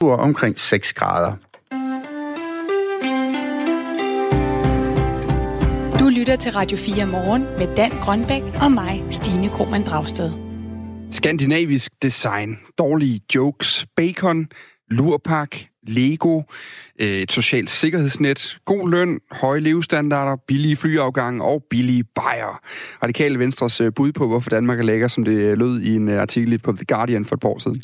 omkring 6 grader. Du lytter til Radio 4 morgen med Dan Grønbæk og mig, Stine Krohmann Dragsted. Skandinavisk design, dårlige jokes, bacon, lurpak, Lego, øh, et socialt sikkerhedsnet, god løn, høje levestandarder, billige flyafgange og billige bajer. Radikale Venstres øh, bud på, hvorfor Danmark er lækker, som det lød i en artikel på The Guardian for et par år siden.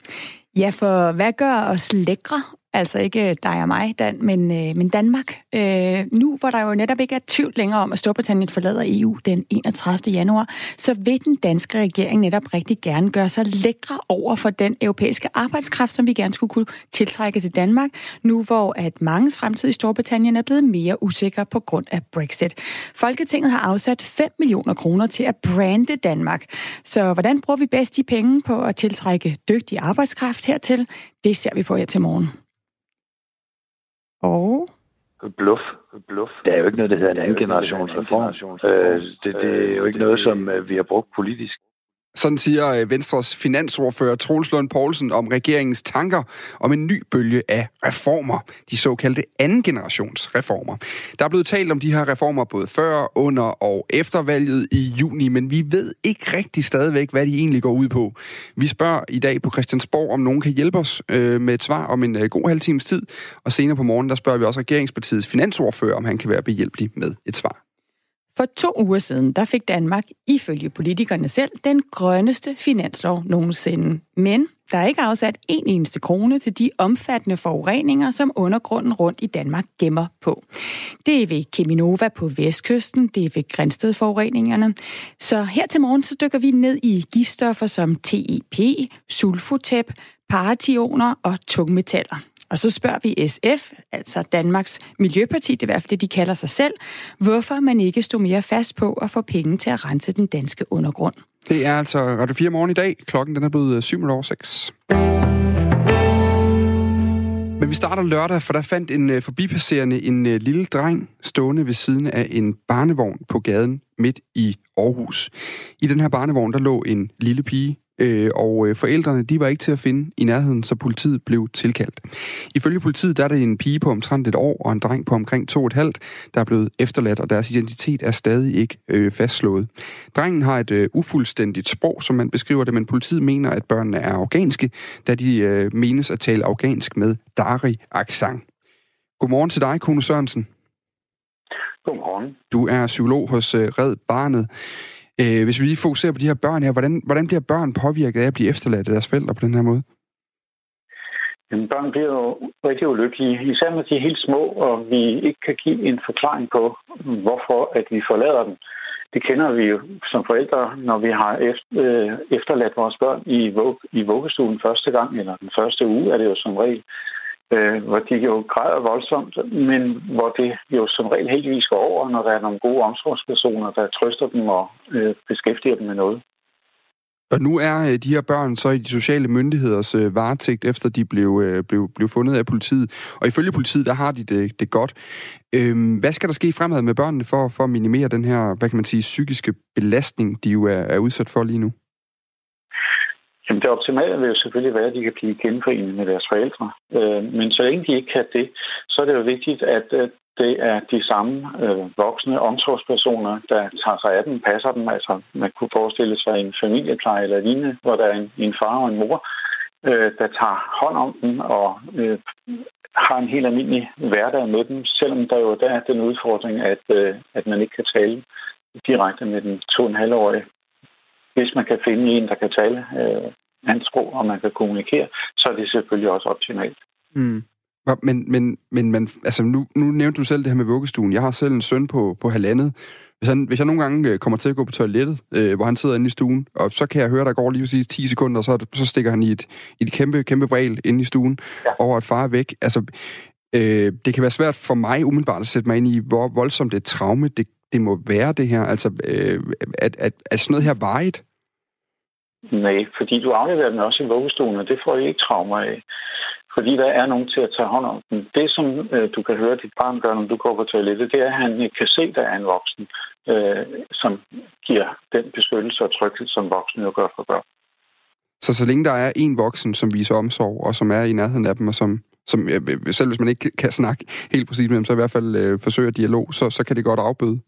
Ja, for hvad gør os lækre? Altså ikke øh, dig og mig, Dan, men, øh, men Danmark. Øh, nu, hvor der jo netop ikke er tvivl længere om, at Storbritannien forlader EU den 31. januar, så vil den danske regering netop rigtig gerne gøre sig lækre over for den europæiske arbejdskraft, som vi gerne skulle kunne tiltrække til Danmark, nu hvor at mangens fremtid i Storbritannien er blevet mere usikker på grund af Brexit. Folketinget har afsat 5 millioner kroner til at brande Danmark. Så hvordan bruger vi bedst de penge på at tiltrække dygtig arbejdskraft hertil? Det ser vi på her til morgen. Og? Bluff. Bluff. Der er jo ikke noget, der hedder en anden generations reform. Øh, det, det er jo ikke noget, som øh, vi har brugt politisk. Sådan siger øh, Venstres finansordfører Troels Lund Poulsen om regeringens tanker om en ny bølge af reformer, de såkaldte anden generations reformer. Der er blevet talt om de her reformer både før, under og efter valget i juni, men vi ved ikke rigtig stadigvæk, hvad de egentlig går ud på. Vi spørger i dag på Christiansborg, om nogen kan hjælpe os øh, med et svar om en øh, god halv times tid, og senere på morgen, der spørger vi også regeringspartiets finansordfører, om han kan være behjælpelig med et svar. For to uger siden, der fik Danmark, ifølge politikerne selv, den grønneste finanslov nogensinde. Men der er ikke afsat en eneste krone til de omfattende forureninger, som undergrunden rundt i Danmark gemmer på. Det er ved Keminova på vestkysten, det er ved Grænstedforureningerne. Så her til morgen så dykker vi ned i giftstoffer som TEP, sulfotep, parationer og tungmetaller. Og så spørger vi SF, altså Danmarks Miljøparti, det er i hvert fald det, de kalder sig selv, hvorfor man ikke stod mere fast på at få penge til at rense den danske undergrund. Det er altså Radio 4 morgen i dag. Klokken den er blevet øh, 7 over 6. Men vi starter lørdag, for der fandt en øh, forbipasserende en øh, lille dreng stående ved siden af en barnevogn på gaden midt i Aarhus. I den her barnevogn, der lå en lille pige øh, og øh, forældrene de var ikke til at finde i nærheden, så politiet blev tilkaldt. Ifølge politiet der er det en pige på omtrent et år og en dreng på omkring to og et halvt, der er blevet efterladt, og deres identitet er stadig ikke øh, fastslået. Drengen har et øh, ufuldstændigt sprog, som man beskriver det, men politiet mener, at børnene er afghanske, da de øh, menes at tale afghansk med Dari-accent. Godmorgen til dig, Kone Sørensen. Godmorgen. Du er psykolog hos øh, Red Barnet. Øh, hvis vi lige fokuserer på de her børn her, hvordan, hvordan bliver børn påvirket af at blive efterladt af deres forældre på den her måde? Jamen, børn bliver jo rigtig ulykkelige, især når de er helt små, og vi ikke kan give en forklaring på, hvorfor at vi forlader dem. Det kender vi jo som forældre, når vi har øh, efterladt vores børn i, vug, i vuggestuen første gang, eller den første uge er det jo som regel øh, hvor de jo græder voldsomt, men hvor det jo som regel heldigvis går over, når der er nogle gode omsorgspersoner, der trøster dem og øh, beskæftiger dem med noget. Og nu er øh, de her børn så i de sociale myndigheders øh, varetægt, efter de blev, øh, blev, blev fundet af politiet. Og ifølge politiet, der har de det, det godt. Øhm, hvad skal der ske fremad med børnene for, for at minimere den her, hvad kan man sige, psykiske belastning, de jo er, er udsat for lige nu? Jamen det optimale vil jo selvfølgelig være, at de kan blive genforenet med deres forældre. Øh, men så længe de ikke kan det, så er det jo vigtigt, at øh, det er de samme øh, voksne omsorgspersoner, der tager sig af dem, passer dem. Altså man kunne forestille sig en familiepleje eller lignende, hvor der er en, en far og en mor, øh, der tager hånd om dem og øh, har en helt almindelig hverdag med dem, selvom der jo der er den udfordring, at, øh, at man ikke kan tale direkte med den to og en halvårige hvis man kan finde en, der kan tale øh, hans sprog, og man kan kommunikere, så er det selvfølgelig også optimalt. Mm. Men, men, men man, altså nu, nu nævnte du selv det her med vuggestuen. Jeg har selv en søn på, på halvandet. Hvis, han, hvis jeg nogle gange øh, kommer til at gå på toilettet, øh, hvor han sidder inde i stuen, og så kan jeg høre, der går lige præcis 10 sekunder, og så, så stikker han i et, i et kæmpe, kæmpe vral inde i stuen, ja. over at far er væk. Altså, øh, det kan være svært for mig umiddelbart at sætte mig ind i, hvor voldsomt et traume det, det må være, det her. Altså, øh, at, at, at sådan noget her varigt? Nej, fordi du afleverer dem også i vuggestuen, og det får I ikke traumer af. Fordi der er nogen til at tage hånd om dem. Det, som øh, du kan høre dit barn gøre, når du går på toilettet, det er, at han kan se, der er en voksen, øh, som giver den beskyttelse og tryghed, som voksne jo gør for børn. Så så længe der er en voksen, som viser omsorg, og som er i nærheden af dem, og som, som øh, øh, selv hvis man ikke kan snakke helt præcis med dem, så i hvert fald øh, forsøger dialog, så, så kan det godt afbøde.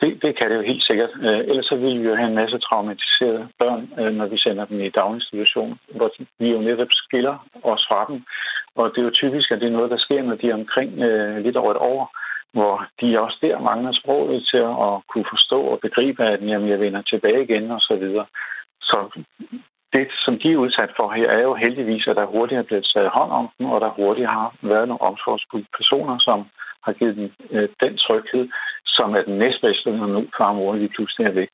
Det, det kan det jo helt sikkert. Øh, ellers så vil vi jo have en masse traumatiserede børn, øh, når vi sender dem i daginstitution, hvor vi jo netop skiller os fra dem. Og det er jo typisk, at det er noget, der sker, når de er omkring øh, lidt over et år, hvor de også der mangler sproget til at kunne forstå og begribe, at jamen, jeg vender tilbage igen og så videre. Så det, som de er udsat for her, er jo heldigvis, at der hurtigt er blevet taget hånd om dem, og der hurtigt har været nogle omsorgsfulde personer, som har givet dem øh, den tryghed, som er den næstbedste, når nu far og mor lige pludselig er væk.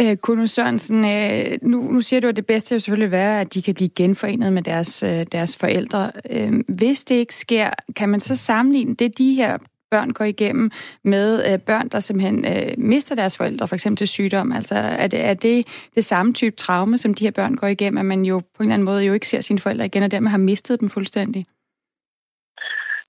Øh, Kuno Sørensen, øh, nu, nu siger du, at det bedste vil selvfølgelig være, at de kan blive genforenet med deres, øh, deres forældre. Øh, hvis det ikke sker, kan man så sammenligne det, de her børn går igennem med øh, børn, der simpelthen øh, mister deres forældre, for eksempel til sygdom? Altså er det, er det det samme type traume, som de her børn går igennem, at man jo på en eller anden måde jo ikke ser sine forældre igen, og dermed har mistet dem fuldstændig?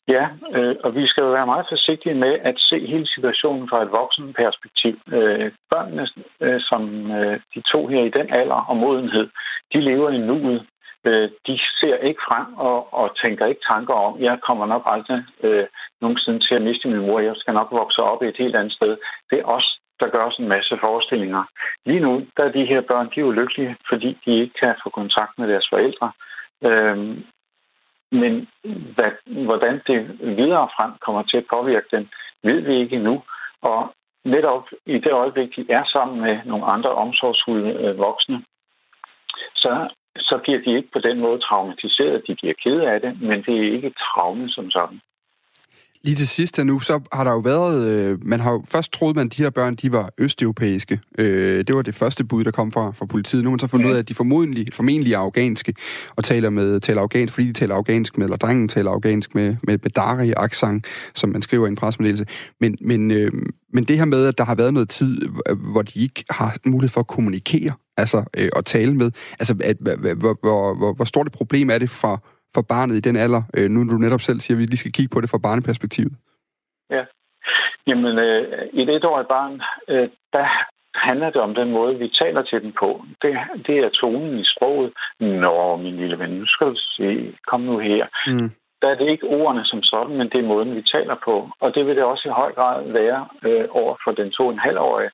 Ja, øh, og vi skal jo være meget forsigtige med at se hele situationen fra et voksenperspektiv. Øh, børnene, øh, som øh, de to her i den alder og modenhed, de lever i nuet. Øh, de ser ikke frem og, og tænker ikke tanker om, jeg kommer nok aldrig øh, nogensinde til at miste min mor, jeg skal nok vokse op i et helt andet sted. Det er os, der gør os en masse forestillinger. Lige nu, der er de her børn, de er ulykkelige, fordi de ikke kan få kontakt med deres forældre. Øhm, men hvad, hvordan det videre frem kommer til at påvirke dem, ved vi ikke endnu. Og netop i det øjeblik, de er sammen med nogle andre omsorgsfulde øh, voksne, så, så bliver de ikke på den måde traumatiseret. De bliver ked af det, men det er ikke traume som sådan. Lige til sidst nu, så har der jo været... Øh, man har jo først troet, man, at de her børn, de var østeuropæiske. Øh, det var det første bud, der kom fra, fra politiet. Nu har man så fundet ud af, at de formodentlig, formentlig er afghanske, og taler, med, taler afghansk, fordi de taler afghansk med, eller drengen taler afghansk med, med bedari accent som man skriver i en pressemeddelelse. Men, men, øh, men det her med, at der har været noget tid, hvor de ikke har mulighed for at kommunikere, altså øh, at tale med, altså at, hvor, hvor, hvor, hvor stort et problem er det for for barnet i den alder? Øh, nu du netop selv siger, at vi lige skal kigge på det fra barneperspektivet. Ja. Jamen, øh, i et etårigt barn, øh, der handler det om den måde, vi taler til dem på. Det, det er tonen i sproget. Nå, min lille ven, nu skal du se, kom nu her. Mm. Der er det ikke ordene som sådan, men det er måden, vi taler på. Og det vil det også i høj grad være øh, over for den to og en halvårige.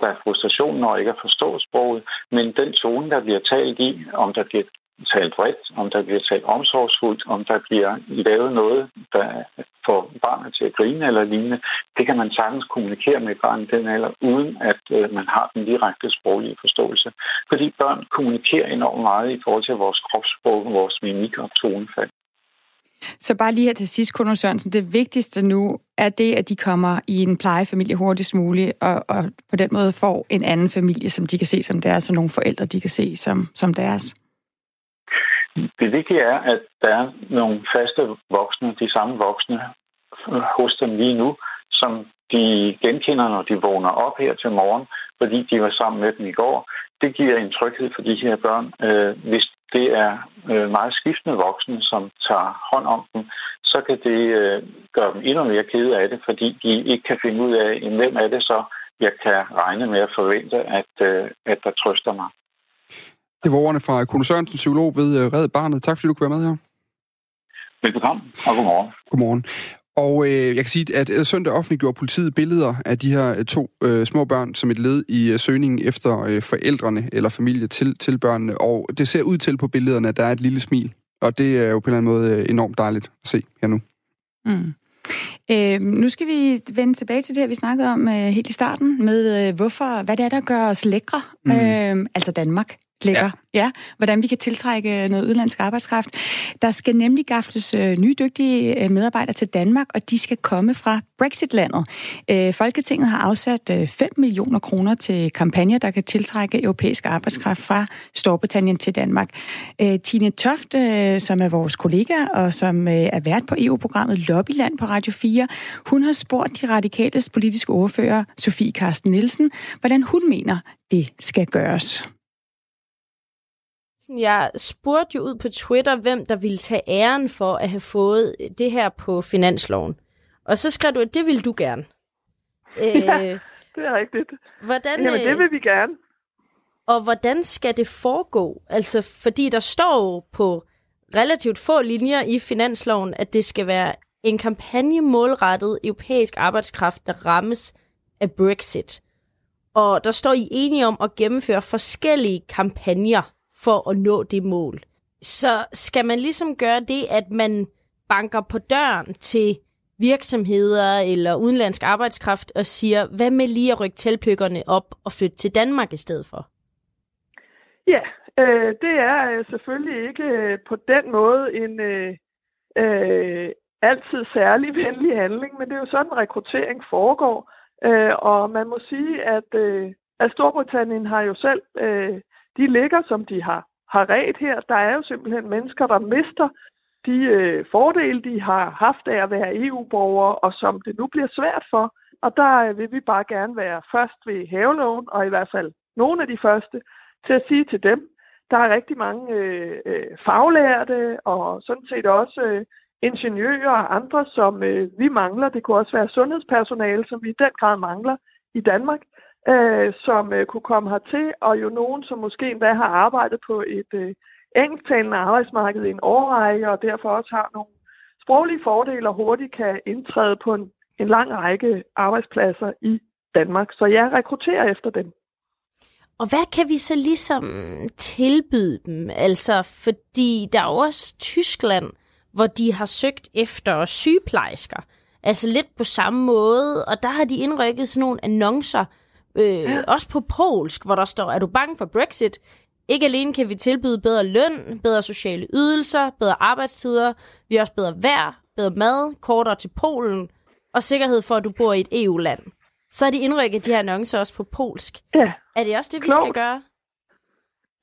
Der er frustration når ikke at forstå sproget, men den tone, der bliver talt i, om der bliver talt bredt, om der bliver talt omsorgsfuldt, om der bliver lavet noget, der får barnet til at grine eller lignende, det kan man sagtens kommunikere med barnet den alder, uden at øh, man har den direkte sproglige forståelse. Fordi børn kommunikerer enormt meget i forhold til vores kropssprog, vores mimik og tonefald. Så bare lige her til sidst, Kuno Sørensen, det vigtigste nu er det, at de kommer i en plejefamilie hurtigst muligt, og, og på den måde får en anden familie, som de kan se som deres, og nogle forældre, de kan se som, som deres. Det vigtige er, at der er nogle faste voksne, de samme voksne hos dem lige nu, som de genkender, når de vågner op her til morgen, fordi de var sammen med dem i går. Det giver en tryghed for de her børn. Øh, hvis det er øh, meget skiftende voksne, som tager hånd om dem, så kan det øh, gøre dem endnu mere kede af det, fordi de ikke kan finde ud af, hvem er det så, jeg kan regne med at forvente, at, at der trøster mig. Det var ordene fra Kuno Sørensen, psykolog ved øh, Red Barnet. Tak fordi du kunne være med her. Velbekomme, og godmorgen. Godmorgen. Og øh, jeg kan sige, at øh, søndag offentliggjorde politiet billeder af de her øh, to øh, små børn som et led i øh, søgningen efter øh, forældrene eller familie til, til børnene. Og det ser ud til på billederne, at der er et lille smil. Og det er jo på en eller anden måde enormt dejligt at se her nu. Mm. Øh, nu skal vi vende tilbage til det her, vi snakkede om øh, helt i starten, med øh, hvorfor, hvad det er, der gør os lækre, mm. øh, altså Danmark lækker. Ja. ja, hvordan vi kan tiltrække noget udenlandsk arbejdskraft. Der skal nemlig gafles øh, nye dygtige øh, medarbejdere til Danmark, og de skal komme fra Brexit-landet. Øh, Folketinget har afsat øh, 5 millioner kroner til kampagner, der kan tiltrække europæisk arbejdskraft fra Storbritannien til Danmark. Øh, Tine Toft, øh, som er vores kollega, og som øh, er vært på EU-programmet Lobbyland på Radio 4, hun har spurgt de radikales politiske ordfører, Sofie Karsten Nielsen, hvordan hun mener, det skal gøres. Jeg spurgte jo ud på Twitter, hvem der ville tage æren for at have fået det her på finansloven. Og så skrev du, at det ville du gerne. Ja, øh, det er rigtigt. Hvordan, Jamen, det øh, vil vi gerne. Og hvordan skal det foregå? Altså, fordi der står på relativt få linjer i finansloven, at det skal være en kampagne målrettet europæisk arbejdskraft, der rammes af Brexit. Og der står I enige om at gennemføre forskellige kampagner for at nå det mål. Så skal man ligesom gøre det, at man banker på døren til virksomheder eller udenlandsk arbejdskraft og siger, hvad med lige at rykke teltpykkerne op og flytte til Danmark i stedet for? Ja, øh, det er øh, selvfølgelig ikke øh, på den måde en øh, øh, altid særlig venlig handling, men det er jo sådan, rekruttering foregår. Øh, og man må sige, at, øh, at Storbritannien har jo selv, øh, de ligger som de har, har ret her. Der er jo simpelthen mennesker, der mister de øh, fordele, de har haft af at være EU-borgere, og som det nu bliver svært for. Og der øh, vil vi bare gerne være først ved haveloven, og i hvert fald nogle af de første, til at sige til dem, der er rigtig mange øh, øh, faglærte, og sådan set også øh, ingeniører og andre, som øh, vi mangler. Det kunne også være sundhedspersonale, som vi i den grad mangler i Danmark, øh, som øh, kunne komme hertil, og jo nogen, som måske endda har arbejdet på et øh, engelsktalende arbejdsmarked i en årrække, og derfor også har nogle sproglige fordele og hurtigt kan indtræde på en, en lang række arbejdspladser i Danmark. Så jeg rekrutterer efter dem. Og hvad kan vi så ligesom tilbyde dem? Altså, fordi der er også Tyskland, hvor de har søgt efter sygeplejersker. Altså lidt på samme måde, og der har de indrykket sådan nogle annoncer, øh, ja. også på polsk, hvor der står, er du bange for Brexit? Ikke alene kan vi tilbyde bedre løn, bedre sociale ydelser, bedre arbejdstider, vi har også bedre vejr, bedre mad, kortere til Polen, og sikkerhed for, at du bor i et EU-land. Så er de indrykket de her annoncer også på polsk. Ja. Er det også det, vi Klogt. skal gøre?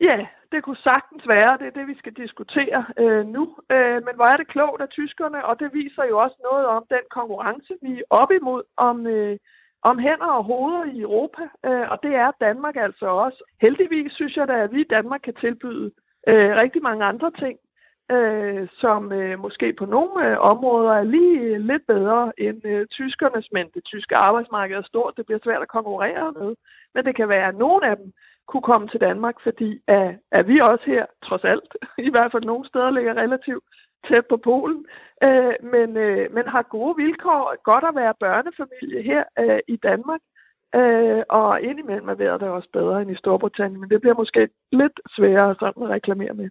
Ja, det kunne sagtens være. Det er det, vi skal diskutere øh, nu. Øh, men hvor er det klogt af tyskerne, og det viser jo også noget om den konkurrence, vi er op imod om, øh, om hænder og hoveder i Europa. Øh, og det er Danmark altså også. Heldigvis synes jeg da, at vi i Danmark kan tilbyde øh, rigtig mange andre ting, øh, som øh, måske på nogle øh, områder er lige øh, lidt bedre end øh, tyskernes, men det tyske arbejdsmarked er stort, det bliver svært at konkurrere med. Men det kan være, at nogle af dem kunne komme til Danmark, fordi at, at vi også her, trods alt, i hvert fald nogle steder ligger relativt tæt på Polen, øh, men, øh, men har gode vilkår. Godt at være børnefamilie her øh, i Danmark. Øh, og indimellem er vejret der også bedre end i Storbritannien, men det bliver måske lidt sværere sådan at reklamere med.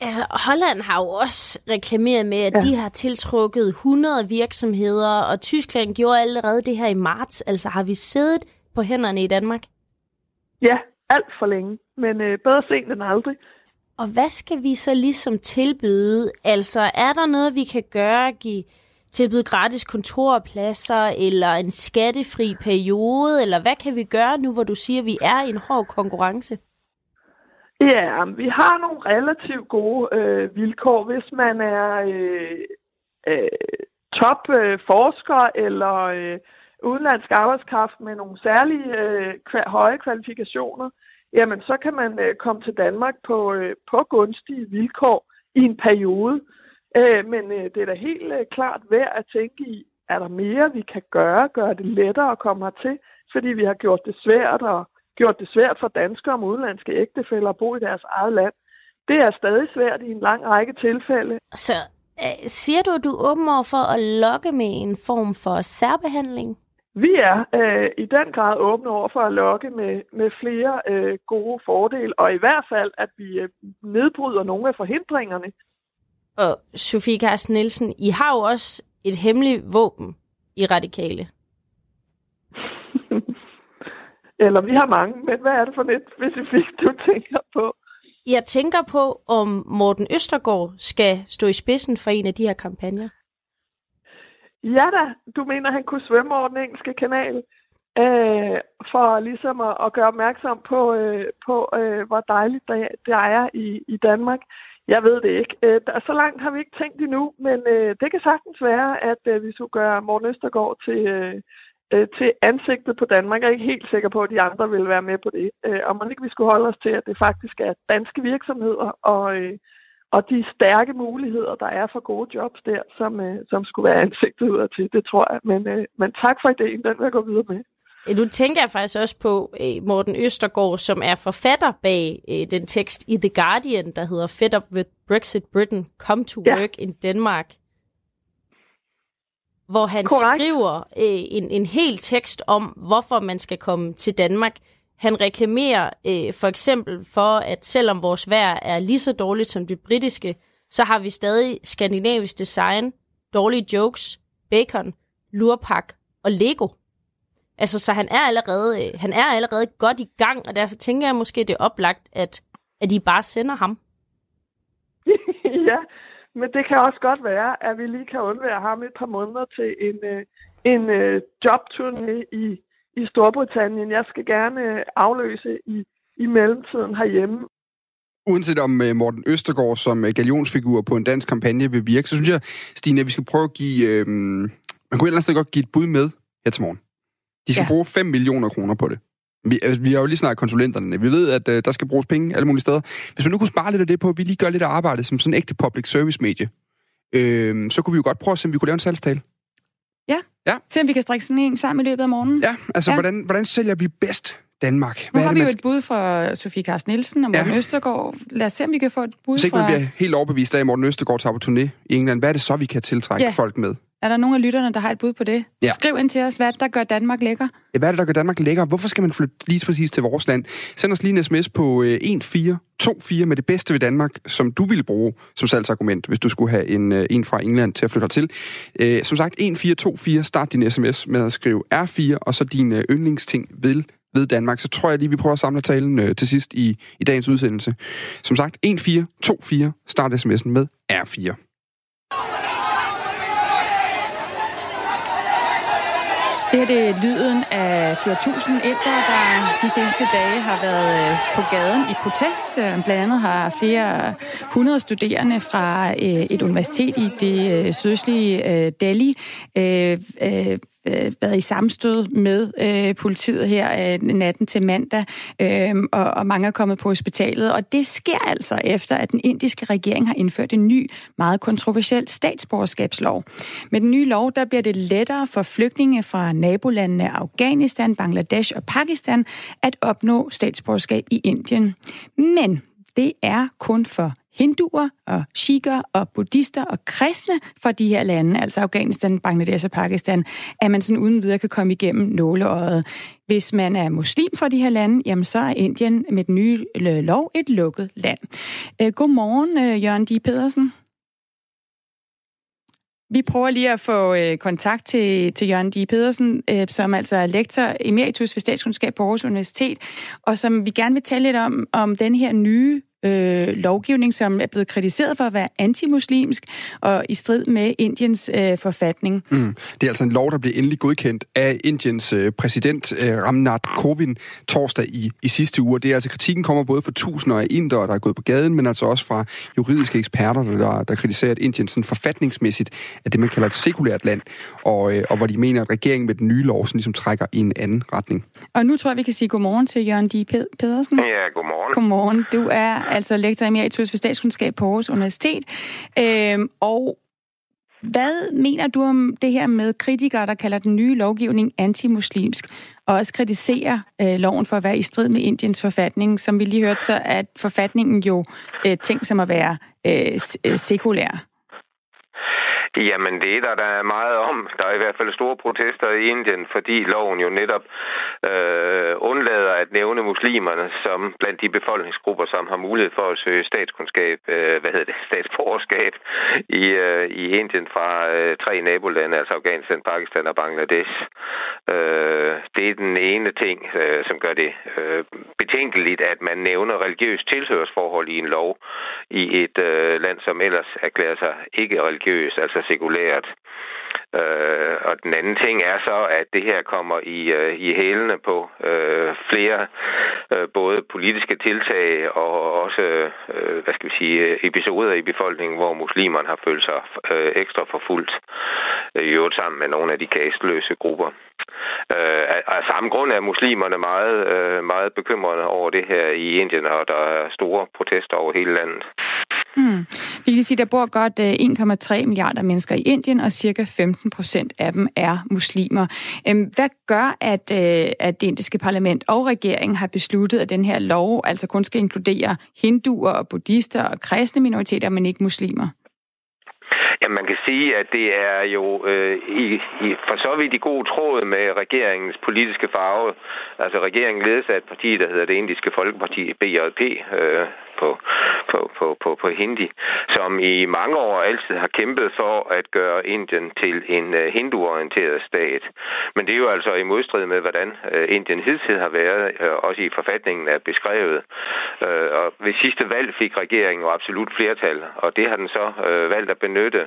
Altså, Holland har jo også reklameret med, at ja. de har tiltrukket 100 virksomheder, og Tyskland gjorde allerede det her i marts. Altså, har vi siddet på hænderne i Danmark? Ja, alt for længe, men øh, bedre sent end aldrig. Og hvad skal vi så ligesom tilbyde? Altså, er der noget, vi kan gøre? Give tilbyde gratis kontorpladser, eller en skattefri periode, eller hvad kan vi gøre nu, hvor du siger, at vi er i en hård konkurrence? Ja, vi har nogle relativt gode øh, vilkår, hvis man er øh, øh, topforsker øh, forsker eller øh, udenlandsk arbejdskraft med nogle særlige øh, kva- høje kvalifikationer. Jamen, så kan man øh, komme til Danmark på, øh, på gunstige vilkår i en periode. Øh, men øh, det er da helt øh, klart værd at tænke i, er der mere, vi kan gøre, gøre det lettere at komme hertil, fordi vi har gjort det svært og gjort det svært for danskere og udenlandske ægtefælder at bo i deres eget land. Det er stadig svært i en lang række tilfælde. Så øh, siger du, at du er åben over for at lokke med en form for særbehandling? Vi er øh, i den grad åbne over for at lokke med, med flere øh, gode fordele, og i hvert fald, at vi øh, nedbryder nogle af forhindringerne. Og Sofie Carsten Nielsen, I har jo også et hemmeligt våben i Radikale. Eller vi har mange, men hvad er det for lidt specifikt, du tænker på? Jeg tænker på, om Morten Østergaard skal stå i spidsen for en af de her kampagner. Ja da, du mener, han kunne svømme over den engelske kanal, øh, for ligesom at, at gøre opmærksom på, øh, på øh, hvor dejligt det, det er i, i Danmark. Jeg ved det ikke. Øh, der, så langt har vi ikke tænkt endnu, men øh, det kan sagtens være, at øh, vi skulle gøre Morten Østergaard til, øh, øh, til ansigtet på Danmark. Jeg er ikke helt sikker på, at de andre vil være med på det. Øh, og man ikke vi skulle holde os til, at det faktisk er danske virksomheder og, øh, og de stærke muligheder, der er for gode jobs der, som, øh, som skulle være ansigtet ud til. Det tror jeg. Men, øh, men tak for ideen. Den vil jeg gå videre med. Nu tænker jeg faktisk også på øh, Morten Østergaard, som er forfatter bag øh, den tekst i The Guardian, der hedder Fed Up With Brexit Britain, Come to ja. Work in Denmark. Hvor han Correct. skriver øh, en, en hel tekst om, hvorfor man skal komme til Danmark. Han reklamerer øh, for eksempel for, at selvom vores vejr er lige så dårligt som det britiske, så har vi stadig skandinavisk design, dårlige jokes, bacon, lurpak og Lego. Altså, så han er allerede, øh, han er allerede godt i gang, og derfor tænker jeg måske, det er oplagt, at, at I bare sender ham. ja, men det kan også godt være, at vi lige kan undvære ham et par måneder til en, øh, en øh, jobturné i, i Storbritannien. Jeg skal gerne afløse i, i mellemtiden herhjemme. Uanset om Morten Østergaard som galionsfigur på en dansk kampagne vil virke, så synes jeg, Stine, at vi skal prøve at give... Øh, man kunne ellers godt give et bud med her til morgen. De skal ja. bruge 5 millioner kroner på det. Vi, altså, vi har jo lige snakket konsulenterne. Vi ved, at uh, der skal bruges penge alle mulige steder. Hvis man nu kunne spare lidt af det på, at vi lige gør lidt af arbejdet som sådan en ægte public service medie, øh, så kunne vi jo godt prøve at se, om vi kunne lave en salgstale. Ja. ja. Se om vi kan strikke sådan en sammen i løbet af morgenen. Ja, altså ja. Hvordan, hvordan sælger vi bedst Danmark? Hvad nu har det, vi jo et bud fra Sofie Carsten Nielsen og Morten ja. Østergaard. Lad os se, om vi kan få et bud Hvis ikke fra... man bliver helt overbevist af, at Morten Østergaard tager på turné i England, hvad er det så, vi kan tiltrække ja. folk med? Er der nogen af lytterne, der har et bud på det? Ja. Skriv ind til os, hvad der gør Danmark lækker. Ja, hvad er det, der gør Danmark lækker? Hvorfor skal man flytte lige præcis til vores land? Send os lige en sms på 1424 øh, med det bedste ved Danmark, som du ville bruge som salgsargument, hvis du skulle have en, øh, en fra England til at flytte til. Øh, som sagt, 1424, start din sms med at skrive R4, og så din yndlingsting ved ved Danmark, så tror jeg lige, vi prøver at samle talen øh, til sidst i, i dagens udsendelse. Som sagt, 1424, start sms'en med R4. Det her det er lyden af flere tusind ældre, der de seneste dage har været øh, på gaden i protest. Øh, blandt andet har flere hundrede studerende fra øh, et universitet i det sydøstlige Delhi øh, været i samstød med øh, politiet her øh, natten til mandag, øh, og, og mange er kommet på hospitalet. Og det sker altså efter, at den indiske regering har indført en ny, meget kontroversiel statsborgerskabslov. Med den nye lov, der bliver det lettere for flygtninge fra nabolandene Afghanistan, Bangladesh og Pakistan at opnå statsborgerskab i Indien. Men det er kun for hinduer og shikker og buddhister og kristne fra de her lande, altså Afghanistan, Bangladesh og Pakistan, at man sådan uden videre kan komme igennem nåleøjet. Hvis man er muslim fra de her lande, jamen så er Indien med den nye øh, lov et lukket land. Øh, godmorgen, øh, Jørgen D. Pedersen. Vi prøver lige at få øh, kontakt til, til Jørgen D. Pedersen, øh, som altså er lektor emeritus ved statskundskab på Aarhus Universitet, og som vi gerne vil tale lidt om, om den her nye øh, lovgivning, som er blevet kritiseret for at være antimuslimsk og i strid med Indiens øh, forfatning. Mm. Det er altså en lov, der blev endelig godkendt af Indiens øh, præsident øh, Ramnath Kovind torsdag i, i sidste uge. Det er altså kritikken kommer både fra tusinder af indere, der er gået på gaden, men altså også fra juridiske eksperter, der, der kritiserer, at Indien sådan forfatningsmæssigt er det, man kalder et sekulært land, og, øh, og hvor de mener, at regeringen med den nye lov sådan ligesom trækker i en anden retning. Og nu tror jeg, vi kan sige godmorgen til Jørgen D. Pedersen. Ja, godmorgen. Godmorgen. Du er altså lektor emeritus ved statskundskab på Aarhus Universitet. Øhm, og hvad mener du om det her med kritikere, der kalder den nye lovgivning antimuslimsk, og også kritiserer øh, loven for at være i strid med Indiens forfatning, som vi lige hørte, så at forfatningen jo øh, tænkt som at være øh, øh sekulær? Jamen, det er der, der er meget om. Der er i hvert fald store protester i Indien, fordi loven jo netop øh, undlader at nævne muslimerne som blandt de befolkningsgrupper, som har mulighed for at søge statskundskab, øh, hvad hedder det, statsborgerskab i, øh, i Indien fra øh, tre nabolande, altså Afghanistan, Pakistan og Bangladesh. Øh, det er den ene ting, øh, som gør det øh, betænkeligt, at man nævner religiøst tilhørsforhold i en lov i et øh, land, som ellers erklærer sig ikke religiøs, altså sekulært. Øh, og den anden ting er så, at det her kommer i, øh, i hælene på øh, flere øh, både politiske tiltag og også, øh, hvad skal vi sige, øh, episoder i befolkningen, hvor muslimerne har følt sig øh, ekstra forfulgt, øh, i øvrigt sammen med nogle af de kastløse grupper. Øh, af, af samme grund er muslimerne meget, øh, meget bekymrede over det her i Indien, og der er store protester over hele landet. Mm. Vi kan sige, at der bor godt øh, 1,3 milliarder mennesker i Indien, og cirka 15 procent af dem er muslimer. Øhm, hvad gør, at, øh, at det indiske parlament og regeringen har besluttet, at den her lov altså kun skal inkludere hinduer og buddhister og kristne minoriteter, men ikke muslimer? Jamen, man kan sige, at det er jo øh, i, i, for så vidt i god tråd med regeringens politiske farve. Altså, regeringen ledes af et parti, der hedder det Indiske Folkeparti, BJP, øh, på, på, på, på, på hindi, som i mange år altid har kæmpet for at gøre Indien til en uh, hinduorienteret stat. Men det er jo altså i modstrid med, hvordan uh, Indien hidtil har været, uh, også i forfatningen er beskrevet. Uh, og ved sidste valg fik regeringen jo absolut flertal, og det har den så uh, valgt at benytte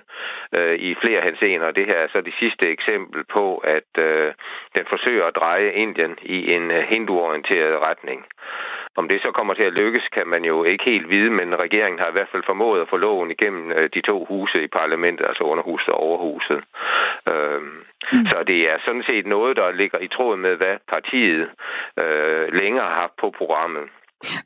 uh, i flere henseender. Det her er så det sidste eksempel på, at uh, den forsøger at dreje Indien i en uh, hinduorienteret retning. Om det så kommer til at lykkes, kan man jo ikke helt vide, men regeringen har i hvert fald formået at få loven igennem øh, de to huse i parlamentet, altså underhuset og overhuset. Øhm, mm. Så det er sådan set noget, der ligger i tråd med, hvad partiet øh, længere har haft på programmet.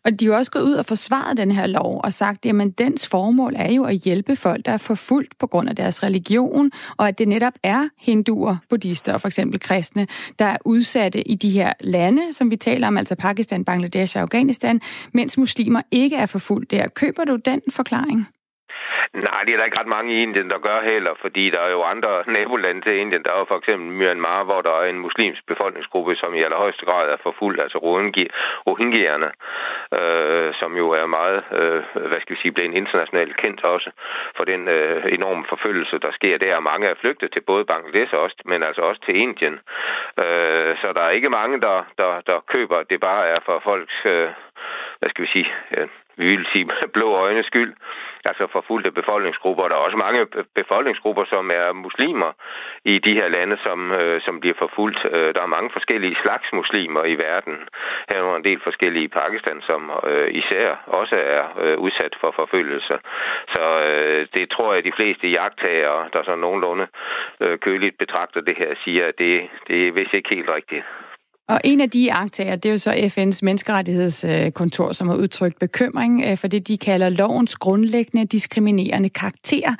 Og de er jo også gået ud og forsvaret den her lov og sagt, at dens formål er jo at hjælpe folk, der er forfulgt på grund af deres religion, og at det netop er hinduer, buddhister og for eksempel kristne, der er udsatte i de her lande, som vi taler om, altså Pakistan, Bangladesh og Afghanistan, mens muslimer ikke er forfulgt der. Køber du den forklaring? Nej, det er der ikke ret mange i Indien, der gør heller, fordi der er jo andre nabolande til Indien. Der er jo for eksempel Myanmar, hvor der er en muslimsk befolkningsgruppe, som i allerhøjeste grad er forfulgt, altså rohingyerne, øh, som jo er meget, øh, hvad skal vi sige, blevet internationalt kendt også for den øh, enorme forfølgelse, der sker der. Mange er flygtet til både Bangladesh også, men altså også til Indien. Øh, så der er ikke mange, der, der, der køber, det bare er for folks, øh, hvad skal vi sige, øh, vi vil sige blå øjne skyld, altså forfulgte befolkningsgrupper. Der er også mange befolkningsgrupper, som er muslimer i de her lande, som, øh, som bliver forfulgt. Øh, der er mange forskellige slags muslimer i verden. Her er en del forskellige i Pakistan, som øh, især også er øh, udsat for forfølgelse. Så øh, det tror jeg, de fleste jagttagere, der så nogenlunde øh, køligt betragter det her, siger, at det, det er vist ikke helt rigtigt. Og en af de aktager, det er jo så FN's menneskerettighedskontor, som har udtrykt bekymring øh, for det, de kalder lovens grundlæggende diskriminerende karakter.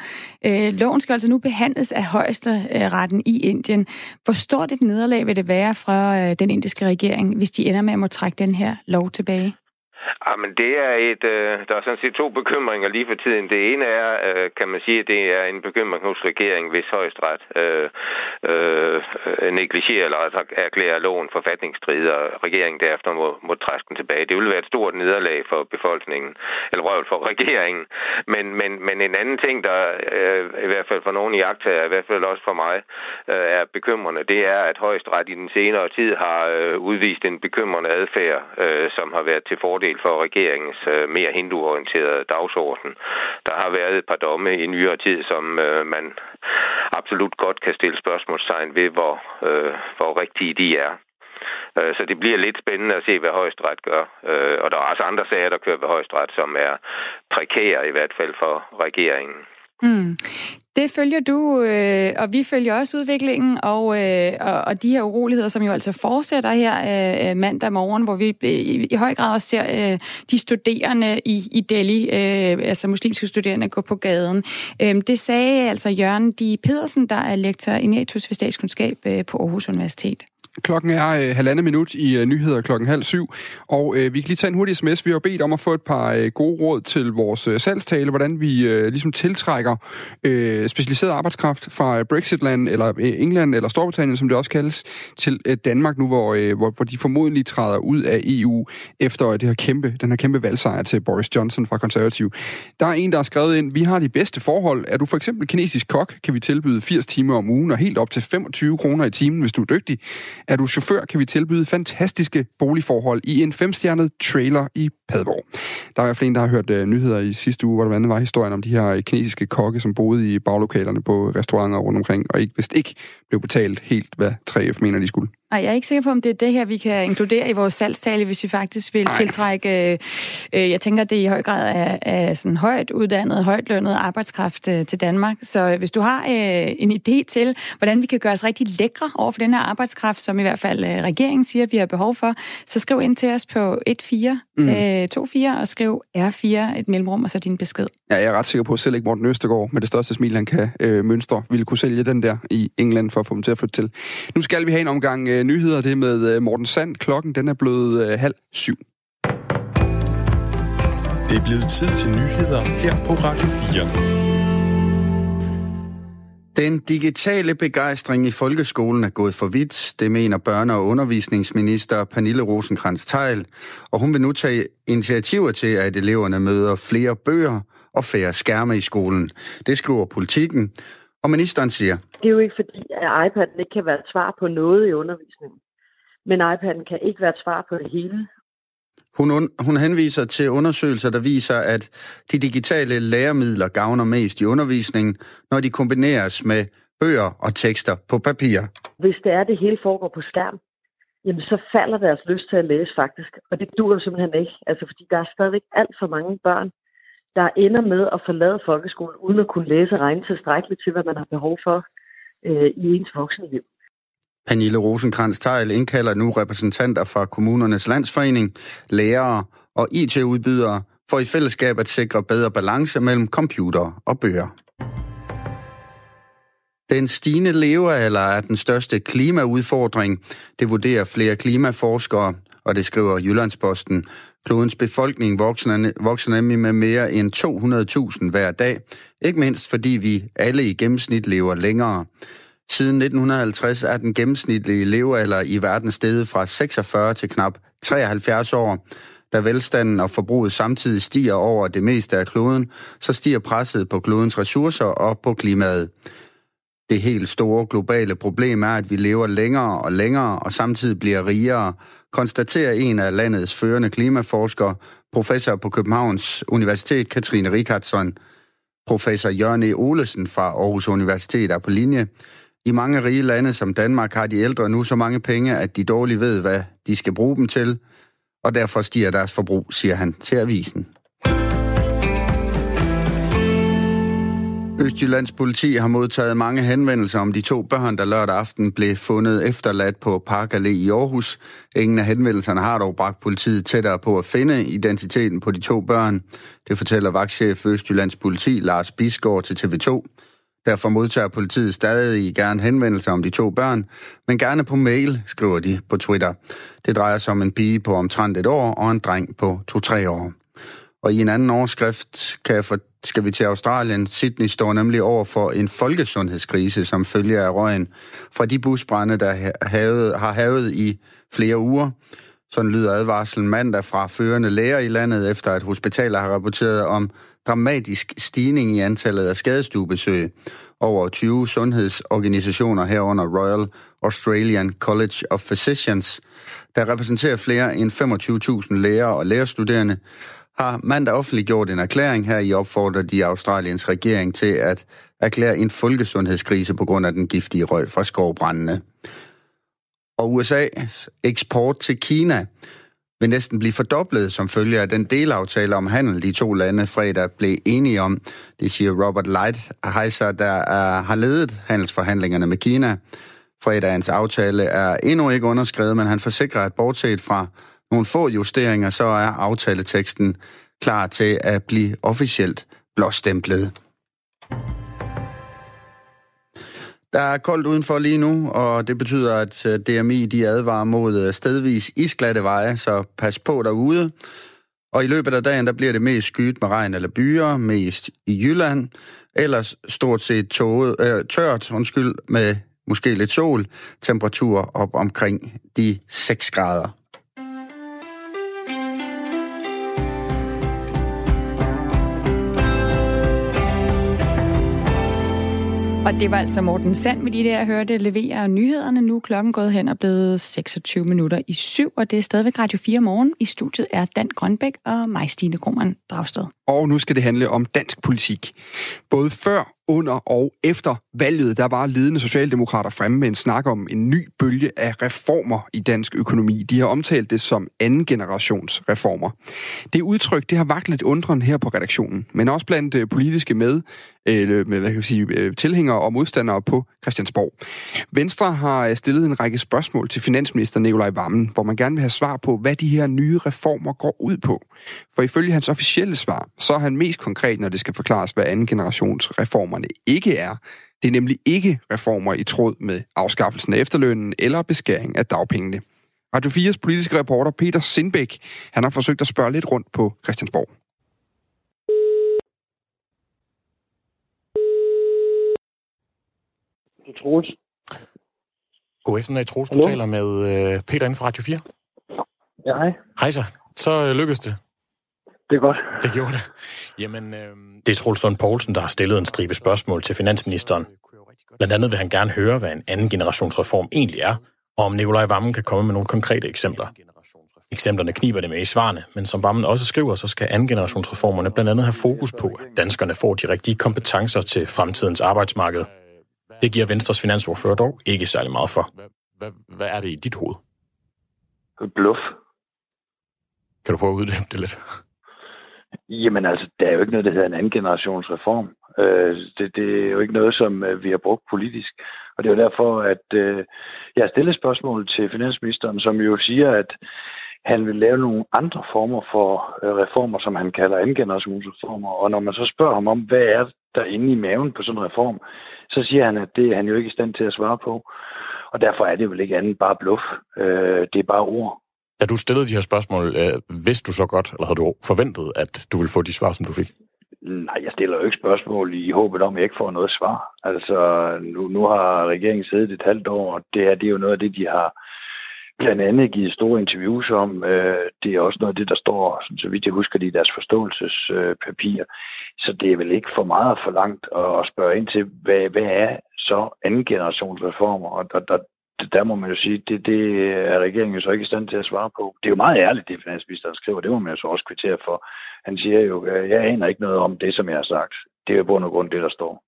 Øh, loven skal altså nu behandles af højesteretten i Indien. Hvor stort et nederlag vil det være fra øh, den indiske regering, hvis de ender med at må trække den her lov tilbage? Ah, Jamen, det er et, øh, der er sådan set to bekymringer lige for tiden. Det ene er, øh, kan man sige, at det er en bekymring hos regeringen, hvis højesteret øh, øh, negligerer eller altså erklærer loven forfatningsstridig, og regeringen derefter må, må træske den tilbage. Det vil være et stort nederlag for befolkningen, eller røvel for regeringen. Men, men, men en anden ting, der øh, i hvert fald for nogle i aktager, i hvert fald også for mig, øh, er bekymrende, det er, at højesteret i den senere tid har øh, udvist en bekymrende adfærd, øh, som har været til fordel fordel for regeringens øh, mere hinduorienterede dagsorden. Der har været et par domme i nyere tid, som øh, man absolut godt kan stille spørgsmålstegn ved, hvor, øh, hvor rigtige de er. Øh, så det bliver lidt spændende at se, hvad højesteret gør. Øh, og der er også andre sager, der kører ved højesteret, som er prekære i hvert fald for regeringen. Mm. Det følger du, øh, og vi følger også udviklingen, og, øh, og, og de her uroligheder, som jo altså fortsætter her øh, øh, mandag morgen, hvor vi i, i høj grad også ser øh, de studerende i, i Delhi, øh, altså muslimske studerende, gå på gaden. Øh, det sagde altså Jørgen Di Pedersen, der er lektor emeritus ved statskundskab øh, på Aarhus Universitet. Klokken er øh, halvandet minut i øh, nyheder klokken halv syv, og øh, vi kan lige tage en hurtig sms. Vi har bedt om at få et par øh, gode råd til vores øh, salgstale, hvordan vi øh, ligesom tiltrækker øh, specialiseret arbejdskraft fra øh, Brexitland, eller øh, England, eller Storbritannien, som det også kaldes, til øh, Danmark nu, hvor, øh, hvor, hvor de formodentlig træder ud af EU efter øh, det her kæmpe, den her kæmpe valgsejr til Boris Johnson fra Konservativ. Der er en, der har skrevet ind, vi har de bedste forhold. Er du for eksempel kinesisk kok, kan vi tilbyde 80 timer om ugen og helt op til 25 kroner i timen, hvis du er dygtig. Er du chauffør, kan vi tilbyde fantastiske boligforhold i en femstjernet trailer i Padborg. Der er i hvert fald en, der har hørt uh, nyheder i sidste uge, hvor der blandt var historien om de her kinesiske kokke, som boede i baglokalerne på restauranter rundt omkring, og ikke, vist ikke blev betalt helt, hvad 3F mener, de skulle. Ej, jeg er ikke sikker på, om det er det her, vi kan inkludere i vores salgstale, hvis vi faktisk vil Ej. tiltrække... Øh, øh, jeg tænker, det i høj grad er, er sådan højt uddannet, højt lønnet arbejdskraft øh, til Danmark. Så hvis du har øh, en idé til, hvordan vi kan gøre os rigtig lækre over for den her arbejdskraft, som i hvert fald øh, regeringen siger, vi har behov for, så skriv ind til os på 14 mm. øh, 24 og skriv R4, et mellemrum, og så din besked. Ja, jeg er ret sikker på, at selv ikke Morten Østergaard med det største smil, han kan øh, mønstre, ville kunne sælge den der i England for at få dem til at flytte til. Nu skal vi have en omgang øh, nyheder. Det med øh, Morten Sand. Klokken den er blevet øh, halv syv. Det er blevet tid til nyheder her på Radio 4. Den digitale begejstring i folkeskolen er gået for vidt, det mener børne- og undervisningsminister Pernille rosenkrantz teil og hun vil nu tage initiativer til, at eleverne møder flere bøger og færre skærme i skolen. Det skriver politikken, og ministeren siger... Det er jo ikke fordi, at iPad'en ikke kan være et svar på noget i undervisningen. Men iPad'en kan ikke være et svar på det hele. Hun, hun henviser til undersøgelser, der viser, at de digitale læremidler gavner mest i undervisningen, når de kombineres med bøger og tekster på papir. Hvis det er, det hele foregår på skærm, jamen så falder deres lyst til at læse faktisk. Og det dur simpelthen ikke. Altså fordi der er stadigvæk alt for mange børn, der ender med at forlade folkeskolen, uden at kunne læse og regne tilstrækkeligt til, hvad man har behov for øh, i ens voksenliv. Pernille rosenkrantz teil indkalder nu repræsentanter fra kommunernes landsforening, lærere og IT-udbydere for i fællesskab at sikre bedre balance mellem computer og bøger. Den stigende levealder er den største klimaudfordring. Det vurderer flere klimaforskere, og det skriver Jyllandsposten. Klodens befolkning vokser, vokser nemlig med mere end 200.000 hver dag. Ikke mindst fordi vi alle i gennemsnit lever længere. Siden 1950 er den gennemsnitlige levealder i verden steget fra 46 til knap 73 år. Da velstanden og forbruget samtidig stiger over det meste af kloden, så stiger presset på klodens ressourcer og på klimaet. Det helt store globale problem er, at vi lever længere og længere og samtidig bliver rigere, konstaterer en af landets førende klimaforskere, professor på Københavns Universitet, Katrine Rikardsson. Professor Jørgen E. Olesen fra Aarhus Universitet er på linje. I mange rige lande som Danmark har de ældre nu så mange penge, at de dårligt ved, hvad de skal bruge dem til, og derfor stiger deres forbrug, siger han til avisen. Østjyllands politi har modtaget mange henvendelser om de to børn, der lørdag aften blev fundet efterladt på Park Allé i Aarhus. Ingen af henvendelserne har dog bragt politiet tættere på at finde identiteten på de to børn. Det fortæller vagtchef Østjyllands politi Lars Bisgaard til TV2. Derfor modtager politiet stadig gerne henvendelser om de to børn, men gerne på mail, skriver de på Twitter. Det drejer sig om en pige på omtrent et år og en dreng på to-tre år. Og i en anden overskrift kan jeg for, skal vi til Australien. Sydney står nemlig over for en folkesundhedskrise, som følger af røgen fra de busbrænde, der havet, har havet i flere uger. Sådan lyder advarslen mandag fra førende læger i landet, efter at hospitaler har rapporteret om dramatisk stigning i antallet af skadestuebesøg. Over 20 sundhedsorganisationer herunder Royal Australian College of Physicians, der repræsenterer flere end 25.000 læger og lærerstuderende, har mandag offentliggjort en erklæring her i opfordrer de Australiens regering til at erklære en folkesundhedskrise på grund af den giftige røg fra skovbrændene. Og USA's eksport til Kina vil næsten blive fordoblet som følge af den delaftale om handel, de to lande fredag blev enige om. Det siger Robert Lighthizer, der er, har ledet handelsforhandlingerne med Kina. Fredagens aftale er endnu ikke underskrevet, men han forsikrer, at bortset fra nogle få justeringer, så er aftaleteksten klar til at blive officielt blåstemplet. Der er koldt udenfor lige nu, og det betyder, at øh, DMI de advarer mod øh, stedvis isglatte veje, så pas på derude. Og i løbet af dagen, der bliver det mest skyet med regn eller byer, mest i Jylland. Ellers stort set tåget, øh, tørt, undskyld, med måske lidt sol. Temperatur op omkring de 6 grader. Og det var altså Morten Sand med de der, jeg hørte leverer nyhederne. Nu klokken gået hen og blevet 26 minutter i syv, og det er stadigvæk Radio 4 morgen. I studiet er Dan Grønbæk og mig, Stine Krohmann Dragsted. Og nu skal det handle om dansk politik. Både før under og efter valget, der var ledende socialdemokrater fremme med en snak om en ny bølge af reformer i dansk økonomi. De har omtalt det som anden generations reformer. Det udtryk, det har vagt lidt undren her på redaktionen, men også blandt øh, politiske med, øh, med hvad kan jeg sige, øh, tilhængere og modstandere på Christiansborg. Venstre har øh, stillet en række spørgsmål til finansminister Nikolaj Vammen, hvor man gerne vil have svar på, hvad de her nye reformer går ud på. For ifølge hans officielle svar, så er han mest konkret, når det skal forklares, hvad anden generations reformer reformerne ikke er. Det er nemlig ikke reformer i tråd med afskaffelsen af efterlønnen eller beskæring af dagpengene. Radio 4's politiske reporter Peter Sindbæk, han har forsøgt at spørge lidt rundt på Christiansborg. Det er Troels. God eftermiddag, Troels. Du taler med øh, Peter inden for Radio 4. Ja, hej. Hej så. Så øh, lykkedes det. Det er godt. Det gjorde det. Jamen, øh, det er Troels Lund Poulsen, der har stillet en stribe spørgsmål til finansministeren. Blandt andet vil han gerne høre, hvad en anden generationsreform egentlig er, og om Nikolaj Vammen kan komme med nogle konkrete eksempler. Eksemplerne kniber det med i svarene, men som Vammen også skriver, så skal anden generationsreformerne blandt andet have fokus på, at danskerne får de rigtige kompetencer til fremtidens arbejdsmarked. Det giver Venstres finansordfører dog ikke særlig meget for. Hvad, hvad er det i dit hoved? Bluff. Kan du prøve at uddybe det lidt? Jamen altså, der er jo ikke noget, der hedder en anden generations reform. Øh, det, det er jo ikke noget, som øh, vi har brugt politisk. Og det er jo derfor, at øh, jeg har stillet spørgsmål til finansministeren, som jo siger, at han vil lave nogle andre former for øh, reformer, som han kalder anden generationsreformer. Og når man så spørger ham om, hvad er der inde i maven på sådan en reform, så siger han, at det er han jo ikke i stand til at svare på. Og derfor er det vel ikke andet bare bluff. Øh, det er bare ord. Da du stillede de her spørgsmål, øh, vidste du så godt, eller havde du forventet, at du ville få de svar, som du fik? Nej, jeg stiller jo ikke spørgsmål i håbet om, at jeg ikke får noget svar. Altså, nu, nu har regeringen siddet et halvt år, og det, er, det er jo noget af det, de har blandt andet givet store interviews om. Øh, det er også noget af det, der står, så vidt jeg husker, i deres forståelsespapir. Så det er vel ikke for meget for langt at spørge ind til, hvad, hvad er så anden generations reformer? Og der, der, der må man jo sige, det, det er regeringen jo så ikke i stand til at svare på. Det er jo meget ærligt, det finansministeren skriver. Det må man jo så også kvittere for. Han siger jo, jeg aner ikke noget om det, som jeg har sagt. Det er jo bund og grund det, der står.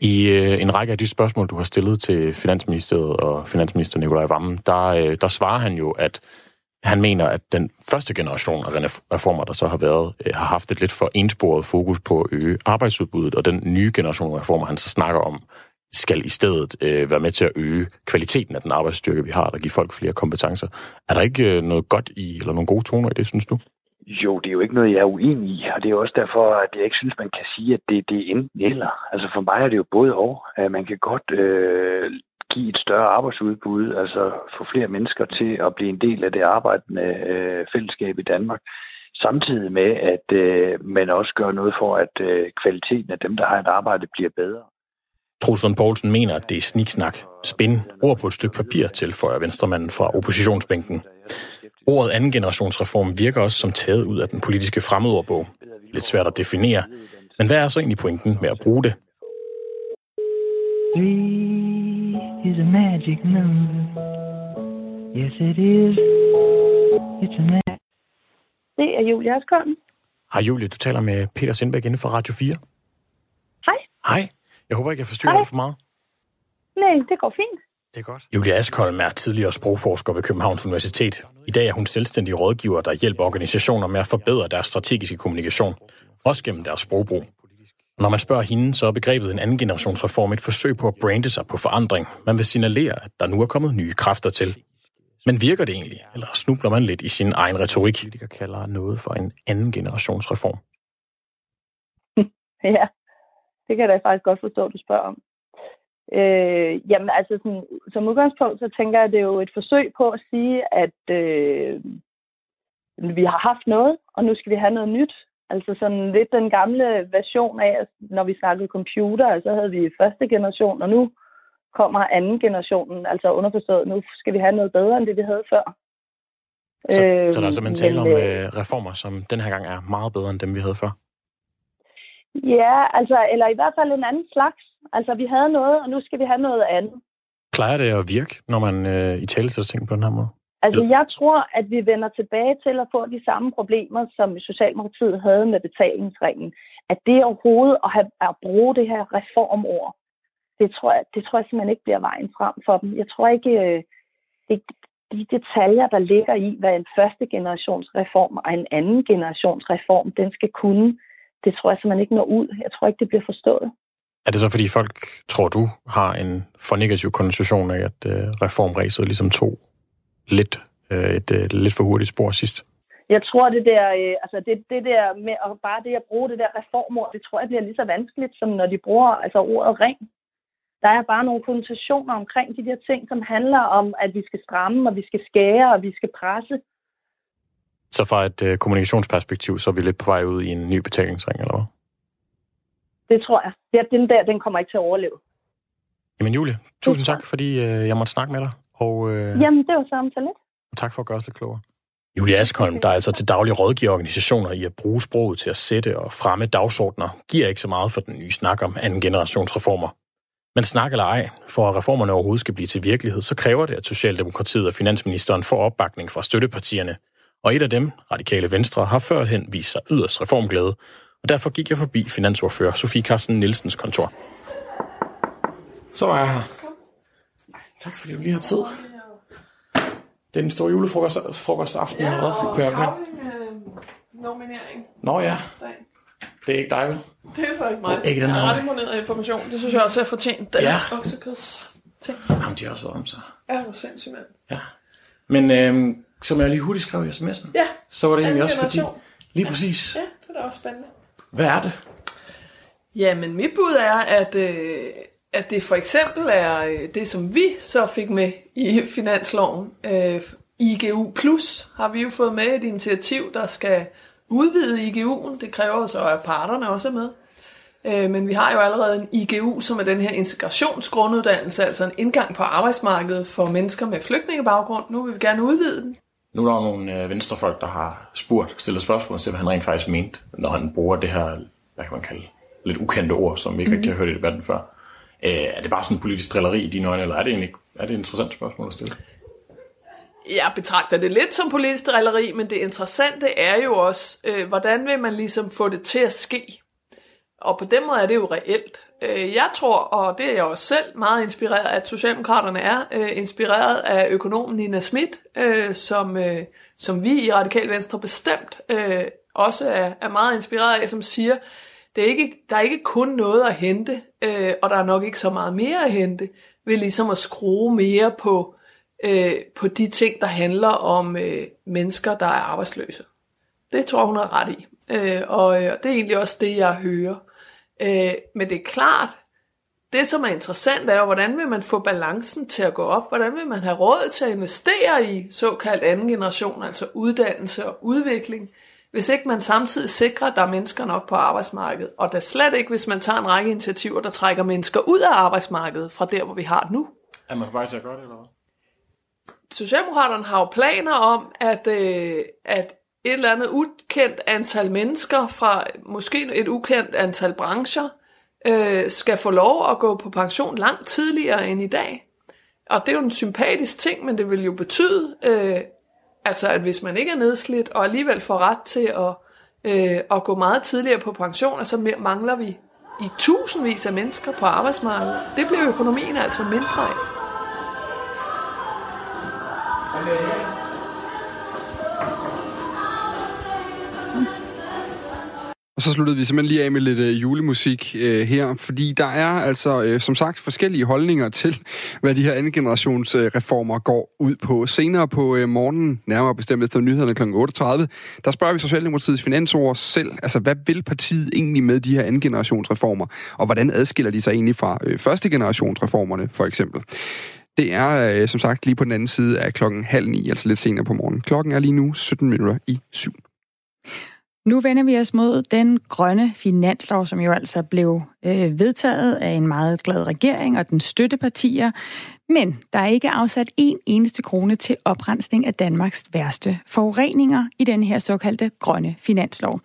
I øh, en række af de spørgsmål, du har stillet til Finansministeriet og Finansminister Nikolaj Vammen, der, øh, der svarer han jo, at han mener, at den første generation af reformer, der så har været, øh, har haft et lidt for ensporet fokus på at øge arbejdsudbuddet, og den nye generation af reformer, han så snakker om, skal i stedet øh, være med til at øge kvaliteten af den arbejdsstyrke, vi har, og give folk flere kompetencer. Er der ikke øh, noget godt i, eller nogle gode toner i det, synes du? Jo, det er jo ikke noget, jeg er uenig i, og det er også derfor, at jeg ikke synes, man kan sige, at det, det er enten eller. Altså for mig er det jo både og. At man kan godt øh, give et større arbejdsudbud, altså få flere mennesker til at blive en del af det arbejdende øh, fællesskab i Danmark, samtidig med, at øh, man også gør noget for, at øh, kvaliteten af dem, der har et arbejde, bliver bedre. Trulsund Poulsen mener, at det er sniksnak. Spin ord på et stykke papir tilføjer venstremanden fra oppositionsbænken. Ordet anden generationsreform virker også som taget ud af den politiske fremmedordbog. Lidt svært at definere. Men hvad er så egentlig pointen med at bruge det? is a magic number. Yes, it is. It's a magic. Det er Julie Askholm. Hej Julie, du taler med Peter Sindbæk inden for Radio 4. Hej. Hej. Jeg håber ikke, jeg forstyrrer dig for meget. Nej, det går fint. Det er godt. Julia Askholm er tidligere sprogforsker ved Københavns Universitet. I dag er hun selvstændig rådgiver, der hjælper organisationer med at forbedre deres strategiske kommunikation, også gennem deres sprogbrug. Når man spørger hende, så er begrebet en anden generationsreform et forsøg på at brande sig på forandring. Man vil signalere, at der nu er kommet nye kræfter til. Men virker det egentlig, eller snubler man lidt i sin egen retorik? Politikere kalder noget for en anden generationsreform. ja, det kan jeg da faktisk godt forstå, at du spørger om. Øh, jamen altså, sådan, som udgangspunkt, så tænker jeg, at det er jo et forsøg på at sige, at øh, vi har haft noget, og nu skal vi have noget nyt. Altså sådan lidt den gamle version af, når vi snakkede computer, så havde vi første generation, og nu kommer anden generationen, altså underforstået, nu skal vi have noget bedre, end det vi havde før. Så, øh, så der er simpelthen tale om øh, øh, reformer, som den her gang er meget bedre end dem, vi havde før? Ja, altså, eller i hvert fald en anden slags. Altså, vi havde noget, og nu skal vi have noget andet. Plejer det at virke, når man øh, i tale sætter ting på den her måde? Altså, jeg tror, at vi vender tilbage til at få de samme problemer, som Socialdemokratiet havde med betalingsringen. At det overhovedet at, have, at bruge det her reformord, det tror, jeg, det tror jeg simpelthen ikke bliver vejen frem for dem. Jeg tror ikke, øh, det, de detaljer, der ligger i, hvad en første generations reform og en anden generations reform, den skal kunne, det tror jeg simpelthen ikke når ud. Jeg tror ikke, det bliver forstået. Er det så, fordi folk, tror du, har en for negativ konnotation af, at øh, reformræset ligesom tog lidt, øh, et øh, lidt for hurtigt spor sidst? Jeg tror, det der, øh, altså det, det der med at bare det at bruge det der reformord, det tror jeg bliver lige så vanskeligt, som når de bruger altså ordet ring. Der er bare nogle konnotationer omkring de der ting, som handler om, at vi skal stramme, og vi skal skære, og vi skal presse. Så fra et øh, kommunikationsperspektiv, så er vi lidt på vej ud i en ny betalingsring, eller hvad? Det tror jeg. Ja, den der, den kommer ikke til at overleve. Jamen Julie, tusind tak, fordi øh, jeg måtte snakke med dig. Og, øh, Jamen, det var samme så lidt. tak for at gøre os lidt klogere. Julie Askholm, der er altså til daglig rådgiver organisationer i at bruge sproget til at sætte og fremme dagsordner, giver ikke så meget for den nye snak om anden generationsreformer. Men snak eller ej, for at reformerne overhovedet skal blive til virkelighed, så kræver det, at Socialdemokratiet og Finansministeren får opbakning fra støttepartierne. Og et af dem, Radikale Venstre, har førhen vist sig yderst reformglæde, og derfor gik jeg forbi finansordfører Sofie Carsten Nielsens kontor. Så var jeg her. Tak fordi du lige har tid. Det er den store julefrokost frokost aften eller hvad? Kunne jeg med? nominering. Nå ja, det er ikke dig, vel? Det er så ikke mig. Ikke den jeg her. har ret information. Det synes jeg også er fortjent. Deres Ja. oksekøds. Ting. Jamen, de har også om sig. Er du sindssyg, mand? Men øhm, som jeg lige hurtigt skrev i sms'en, Ja. så var det egentlig også fordi... Lige præcis. Ja, det er da også spændende. Hvad er det? Jamen, mit bud er, at, øh, at det for eksempel er øh, det, som vi så fik med i finansloven. Øh, IGU Plus har vi jo fået med et initiativ, der skal udvide IGU'en. Det kræver så, at parterne også er med. Øh, men vi har jo allerede en IGU, som er den her integrationsgrunduddannelse, altså en indgang på arbejdsmarkedet for mennesker med flygtningebaggrund. Nu vil vi gerne udvide den. Nu er der nogle øh, venstrefolk, der har spurgt, stillet spørgsmål til, hvad han rent faktisk mente, når han bruger det her, hvad kan man kalde, lidt ukendte ord, som vi ikke mm. rigtig har hørt i debatten før. Øh, er det bare sådan en politisk drilleri i dine øjne, eller er det egentlig er det et interessant spørgsmål at stille? Jeg betragter det lidt som politisk drilleri, men det interessante er jo også, øh, hvordan vil man ligesom få det til at ske? Og på den måde er det jo reelt. Øh, jeg tror, og det er jeg også selv meget inspireret af, at Socialdemokraterne er øh, inspireret af økonomen Nina Schmidt, øh, som, øh, som vi i Radikal Venstre bestemt øh, også er, er meget inspireret af, som siger, det er ikke, der er ikke kun noget at hente, øh, og der er nok ikke så meget mere at hente, ved ligesom at skrue mere på, øh, på de ting, der handler om øh, mennesker, der er arbejdsløse. Det tror hun har ret i. Øh, og øh, det er egentlig også det, jeg hører. Øh, men det er klart, det som er interessant er jo, hvordan vil man få balancen til at gå op? Hvordan vil man have råd til at investere i såkaldt anden generation, altså uddannelse og udvikling, hvis ikke man samtidig sikrer, at der er mennesker nok på arbejdsmarkedet? Og da slet ikke, hvis man tager en række initiativer, der trækker mennesker ud af arbejdsmarkedet fra der, hvor vi har det nu. Er man på vej til at gøre det, eller hvad? Socialdemokraterne har jo planer om, at, øh, at et eller andet ukendt antal mennesker fra måske et ukendt antal brancher øh, skal få lov at gå på pension langt tidligere end i dag. Og det er jo en sympatisk ting, men det vil jo betyde, øh, altså at hvis man ikke er nedslidt og alligevel får ret til at, øh, at gå meget tidligere på pension, så mangler vi i tusindvis af mennesker på arbejdsmarkedet. Det bliver økonomien altså mindre af. Og så sluttede vi simpelthen lige af med lidt øh, julemusik øh, her, fordi der er altså øh, som sagt forskellige holdninger til, hvad de her anden generations øh, reformer går ud på. Senere på øh, morgenen, nærmere bestemt efter nyhederne kl. 38, der spørger vi Socialdemokratiets finansord selv, altså hvad vil partiet egentlig med de her anden generations reformer, og hvordan adskiller de sig egentlig fra øh, første generations reformerne, for eksempel. Det er øh, som sagt lige på den anden side af klokken halv ni, altså lidt senere på morgenen. Klokken er lige nu 17 minutter i syv. Nu vender vi os mod den grønne finanslov, som jo altså blev øh, vedtaget af en meget glad regering og den støttepartier. Men der er ikke afsat en eneste krone til oprensning af Danmarks værste forureninger i den her såkaldte grønne finanslov.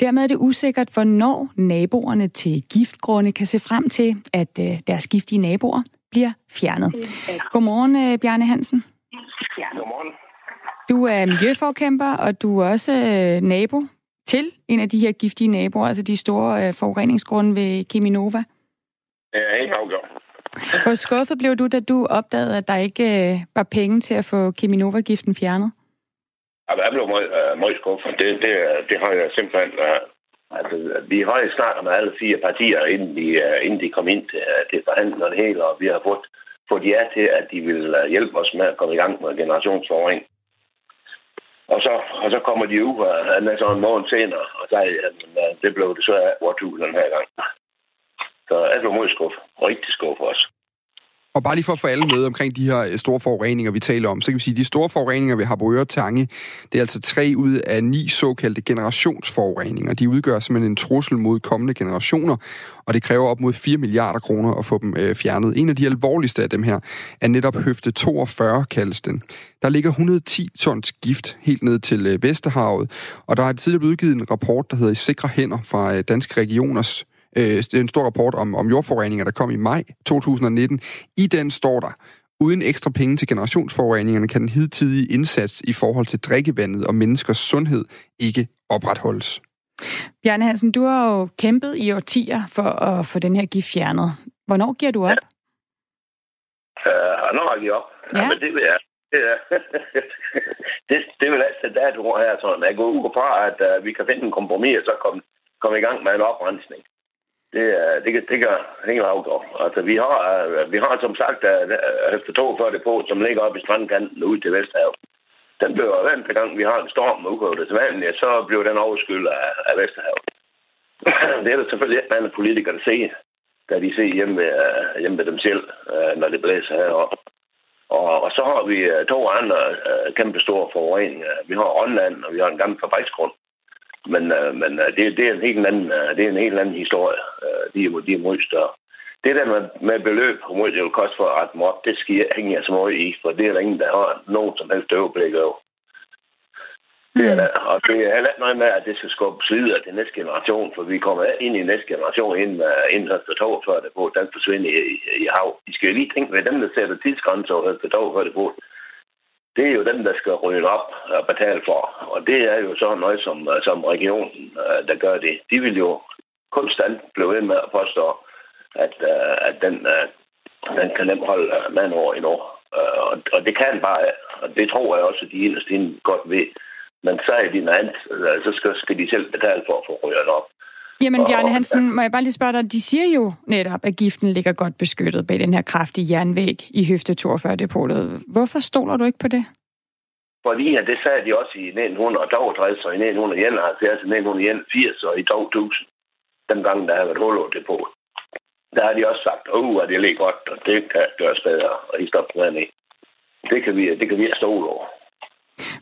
Dermed er det usikkert, hvornår naboerne til giftgrunde kan se frem til, at øh, deres giftige naboer bliver fjernet. Godmorgen, øh, Bjarne Hansen. Godmorgen. Du er miljøforkæmper, og du er også øh, nabo til en af de her giftige naboer, altså de store øh, forureningsgrunde ved Cheminova. Ja, ikke afgjort. Hvor skuffet blev du, da du opdagede, at der ikke øh, var penge til at få Cheminova-giften fjernet? Jeg blev meget, uh, meget skuffet. Det, det, det har jeg simpelthen... Uh, altså, vi har jo snakket med alle fire partier, inden de, uh, inden de kom ind til, til forhandling og det hele, og vi har fået, fået ja til, at de vil hjælpe os med at komme i gang med generationsforurening. Og så, og så kommer de ud, og han er så en morgen senere, og så at øh, det blev det så af vores den her gang. Så jeg blev meget skuffet. Rigtig skuffet også. Og bare lige for at få alle med omkring de her øh, store forureninger, vi taler om, så kan vi sige, at de store forureninger ved Harboøre Tange, det er altså tre ud af ni såkaldte generationsforureninger. De udgør simpelthen en trussel mod kommende generationer, og det kræver op mod 4 milliarder kroner at få dem øh, fjernet. En af de alvorligste af dem her er netop høfte 42, kaldes den. Der ligger 110 tons gift helt ned til øh, Vesterhavet, og der er tidligere blevet udgivet en rapport, der hedder I sikre hænder fra øh, Danske Regioners øh, en stor rapport om, om jordforureninger, der kom i maj 2019. I den står der, uden ekstra penge til generationsforureningerne kan den hidtidige indsats i forhold til drikkevandet og menneskers sundhed ikke opretholdes. Bjarne Hansen, du har jo kæmpet i årtier for at få den her gift fjernet. Hvornår giver du op? Uh, når jeg giver op? Ja. Jamen, det vil jeg. Det, det, det vil altså dato her sådan. Jeg går ud fra, at uh, vi kan finde en kompromis, og så komme kom i gang med en oprensning det, det, kan, det kan ingen afgå. Altså, vi har, øh, vi har som sagt efter 42 depot, som ligger oppe i strandkanten ude til Vesthavet. Den bliver hver gang, vi har en storm med ukåret ja, så bliver den overskyldt af, af Vesterhavet. det er der selvfølgelig ikke mange politikere, der ser, da de ser hjemme ved, øh, hjemme ved dem selv, øh, når det blæser heroppe. Og, og så har vi to andre kæmpe store forureninger. Vi har Rønland, og vi har en gammel fabriksgrund. Men, øh, men øh, det, det, er en helt anden, øh, det er en helt anden historie. Øh, de, er, de er meget større. Det der med, med beløb, hvor meget det vil koste for at rette mig op, det skal jeg hænge så meget i, for det er der ingen, der har nogen som helst overblik over. Mm. Det er der. Og det er heller ikke noget med, at det skal skubbe videre til næste generation, for vi kommer ind i næste generation inden, uh, inden høst og tog, før det på, den forsvinder i, i, i hav. I skal lige tænke ved dem, der sætter tidsgrænser og høst og tog, før det på det er jo dem, der skal rydde op og betale for. Og det er jo sådan noget, som, øh, som regionen, øh, der gør det. De vil jo konstant blive ved med at påstå, at, øh, at den, den kan nemt holde mand over i år. Og, det kan bare, og det tror jeg også, at de inderst godt ved. Men så er de noget andet, så skal, skal de selv betale for at få ryddet op. Jamen, Bjarne Hansen, må jeg bare lige spørge dig, de siger jo netop, at giften ligger godt beskyttet bag den her kraftige jernvæg i høfte 42-depotet. Hvorfor stoler du ikke på det? Fordi at det sagde de også i 1962 og i 1971 og 1981 og i 2000. Den gang, der har været hul depot. Der har de også sagt, oh, at det ligger godt, og det kan gøres bedre, og I står på det kan vi, det kan vi stole over.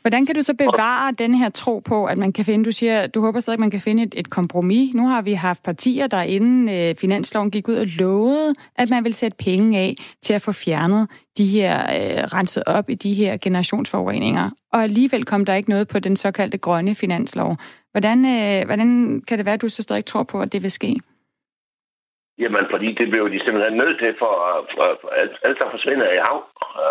Hvordan kan du så bevare den her tro på, at man kan finde, du siger, du håber stadig, at man kan finde et, et kompromis. Nu har vi haft partier, der inden øh, finansloven gik ud og lovede, at man vil sætte penge af til at få fjernet de her, øh, renset op i de her generationsforureninger. Og alligevel kom der ikke noget på den såkaldte grønne finanslov. Hvordan, øh, hvordan kan det være, at du så stadig tror på, at det vil ske? Jamen, fordi det blev de simpelthen nødt til, for, for, for alt, der forsvinder i hav.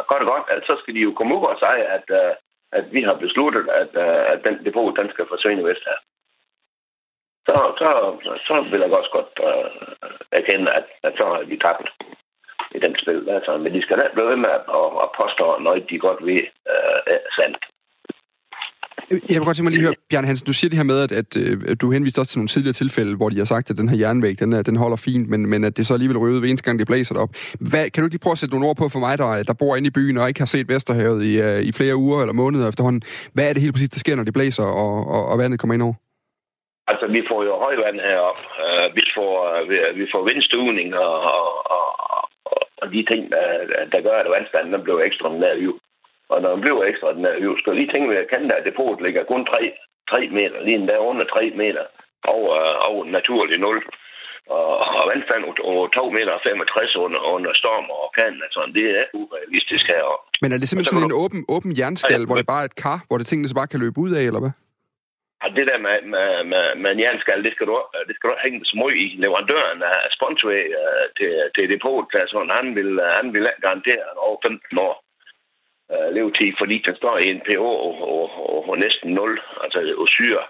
Godt og godt, altså, så skal de jo komme ud og sige, at, øh, at vi har besluttet, at, øh, at den depot den skal forsvinde vest her. Så, så, så vil jeg også godt uh, erkende, at, at så har vi tabt i den spil. Altså, men de skal da blive ved med at, at, påstå noget, de godt ved. Jeg vil godt tænke mig lige høre, Bjørn Hansen, du siger det her med, at, at, at du henviste også til nogle tidligere tilfælde, hvor de har sagt, at den her jernvæg, den, er, den holder fint, men, men at det så alligevel røvet ved eneste gang, det blæser op. Hvad, kan du ikke lige prøve at sætte nogle ord på for mig, der, der bor inde i byen og ikke har set Vesterhavet i, uh, i flere uger eller måneder efterhånden? Hvad er det helt præcis, der sker, når det blæser, og, og, og vandet kommer ind over? Altså, vi får jo højvand herop. Uh, vi, får, uh, vi, får vindstuvning og, og, og, og de ting, der, der gør, at vandstanden bliver ekstraordinært og når man bliver ekstraordinær høj, skal lige tænke ved, at Canada depot ligger kun 3, 3 meter, lige endda under 3 meter over, over naturlig nul. Og, og vandstand over 2 meter 65 under, under storm og orkan, altså det er urealistisk her. Men er det simpelthen sådan en åben, åben jernskal, ja, hvor det bare er et kar, hvor det tingene så bare kan løbe ud af, eller hvad? Det der med, med, med, med en jernskal, det skal du, det skal du hænge så meget i. Leverandøren af sponsor til, til depot, altså, han vil, han vil garantere over 15 år øh, levetid, fordi den står i en pH og, og, og, næsten 0, altså og syre.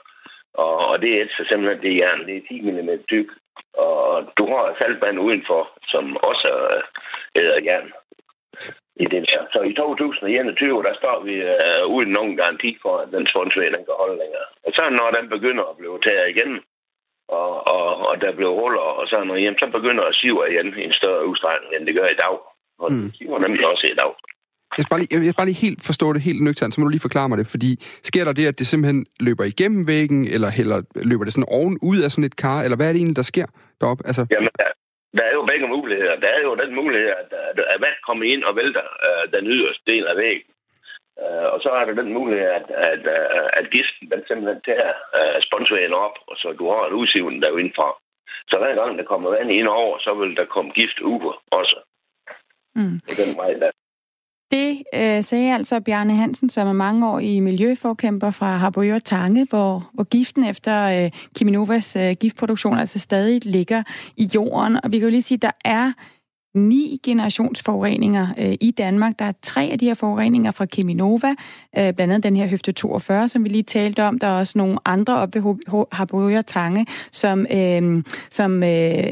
Og, og det er så simpelthen det jern, det er 10 mm tyk. Og du har saltband udenfor, som også øh, æder jern i det der. Så i 2021, der står vi øh, uden nogen garanti for, at den spunsvæg, den kan holde længere. Og så når den begynder at blive taget igen, og, og, og der bliver huller og sådan noget, jamen, så begynder at sive igen i en større udstrækning, end det gør i dag. Og mm. det siver nemlig også i dag. Jeg skal, bare lige, jeg skal bare lige helt forstå det helt nøgternt, så må du lige forklare mig det, fordi sker der det, at det simpelthen løber igennem væggen, eller, eller løber det sådan oven ud af sådan et kar, eller hvad er det egentlig, der sker deroppe? Altså... Jamen, der, der er jo begge muligheder. Der er jo den mulighed, at, at vand kommer ind og vælter uh, den yderste del af væggen. Uh, og så er der den mulighed, at, at, uh, at giften den simpelthen tager uh, sponsvægen op, og så du har et udsivning der fra. Så hver gang der kommer vand ind over, så vil der komme gift ud også. Mm. Det er den vej, der det øh, sagde altså Bjarne Hansen, som er mange år i miljøforkæmper fra Harboøre Tange, hvor, hvor giften efter øh, Kiminovas øh, giftproduktion altså stadig ligger i jorden. Og vi kan jo lige sige, at der er ni generationsforureninger øh, i Danmark. Der er tre af de her forureninger fra Cheminova, øh, blandt andet den her høfte 42, som vi lige talte om. Der er også nogle andre oppe ved Harboøre Tange, som, øh, som øh,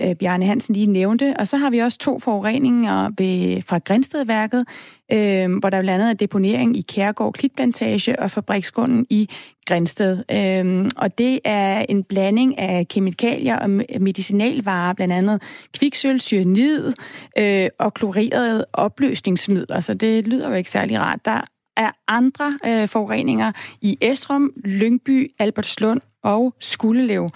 øh, Bjarne Hansen lige nævnte. Og så har vi også to forureninger ved, fra Grænstedværket, øh, hvor der blandt andet er deponering i Kærgård Klitplantage og fabriksgrunden i Grænsted. Øh, og det er en blanding af kemikalier og medicinalvarer, blandt andet kviksøl, cyanid øh, og klorerede opløsningsmidler, så det lyder jo ikke særlig rart. Der er andre øh, forureninger i Estrum, Lyngby, Albertslund og Skuldelev.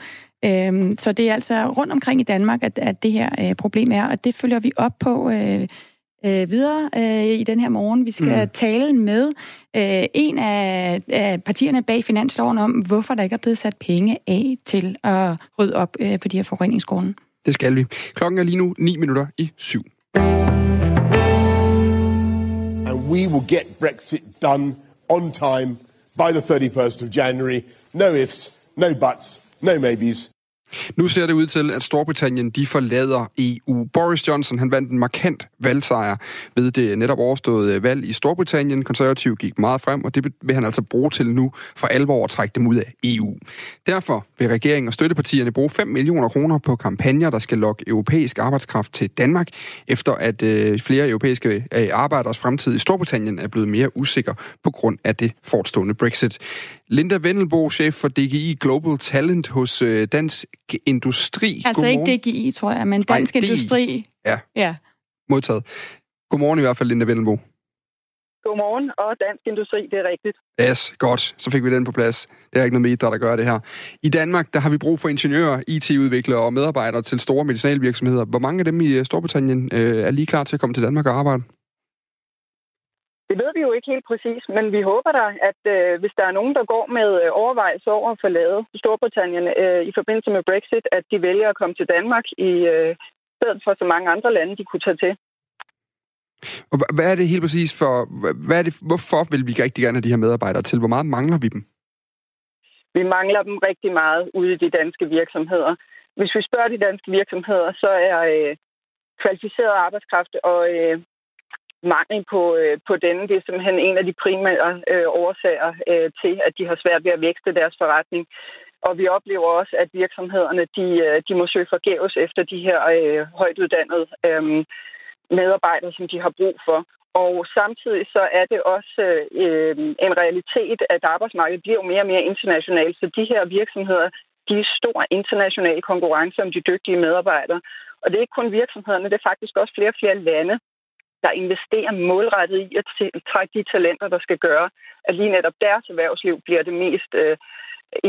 Øhm, så det er altså rundt omkring i Danmark, at, at det her øh, problem er, og det følger vi op på øh, øh, videre øh, i den her morgen. Vi skal mm. tale med øh, en af, af partierne bag finansloven om, hvorfor der ikke er blevet sat penge af til at rydde op øh, på de her forureningsgrunde. Det skal vi. Klokken er lige nu 9 minutter i syv. And we will get Brexit done on time by the 31st of January. No ifs, no buts, no maybes. Nu ser det ud til, at Storbritannien de forlader EU. Boris Johnson han vandt en markant valgsejr ved det netop overståede øh, valg i Storbritannien. Konservativ gik meget frem, og det vil han altså bruge til nu for alvor at trække dem ud af EU. Derfor vil regeringen og støttepartierne bruge 5 millioner kroner på kampagner, der skal lokke europæisk arbejdskraft til Danmark, efter at øh, flere europæiske øh, arbejderes fremtid i Storbritannien er blevet mere usikker på grund af det fortstående Brexit. Linda Vendelbo, chef for DGI Global Talent hos øh, Dansk Industri. Altså Godmorgen. ikke DGI, tror jeg, men Dansk Ej, Industri. Ja. ja. Modtaget. Godmorgen i hvert fald, Linda Vendelbo. Godmorgen, og Dansk Industri, det er rigtigt. Yes, godt. Så fik vi den på plads. Det er ikke noget med idræt, der gør det her. I Danmark, der har vi brug for ingeniører, IT-udviklere og medarbejdere til store medicinalvirksomheder. Hvor mange af dem i øh, Storbritannien øh, er lige klar til at komme til Danmark og arbejde? Det ved vi jo ikke helt præcis, men vi håber da, at øh, hvis der er nogen, der går med øh, overvejelse over at forlade Storbritannien øh, i forbindelse med Brexit, at de vælger at komme til Danmark i øh, stedet for så mange andre lande, de kunne tage til. Og hvad er det helt præcis for, hvad er det, hvorfor vil vi rigtig gerne have de her medarbejdere til? Hvor meget mangler vi dem? Vi mangler dem rigtig meget ude i de danske virksomheder. Hvis vi spørger de danske virksomheder, så er øh, kvalificeret arbejdskraft og øh, mangel på, øh, på denne, det er simpelthen en af de primære øh, årsager øh, til, at de har svært ved at vækste deres forretning. Og vi oplever også, at virksomhederne de, øh, de må søge forgæves efter de her øh, højt uddannede øh, medarbejdere, som de har brug for. Og samtidig så er det også øh, en realitet, at arbejdsmarkedet bliver mere og mere internationalt, så de her virksomheder de er stor international konkurrence om de dygtige medarbejdere. Og det er ikke kun virksomhederne, det er faktisk også flere og flere lande, der investerer målrettet i at trække de talenter, der skal gøre, at lige netop deres erhvervsliv bliver det mest øh,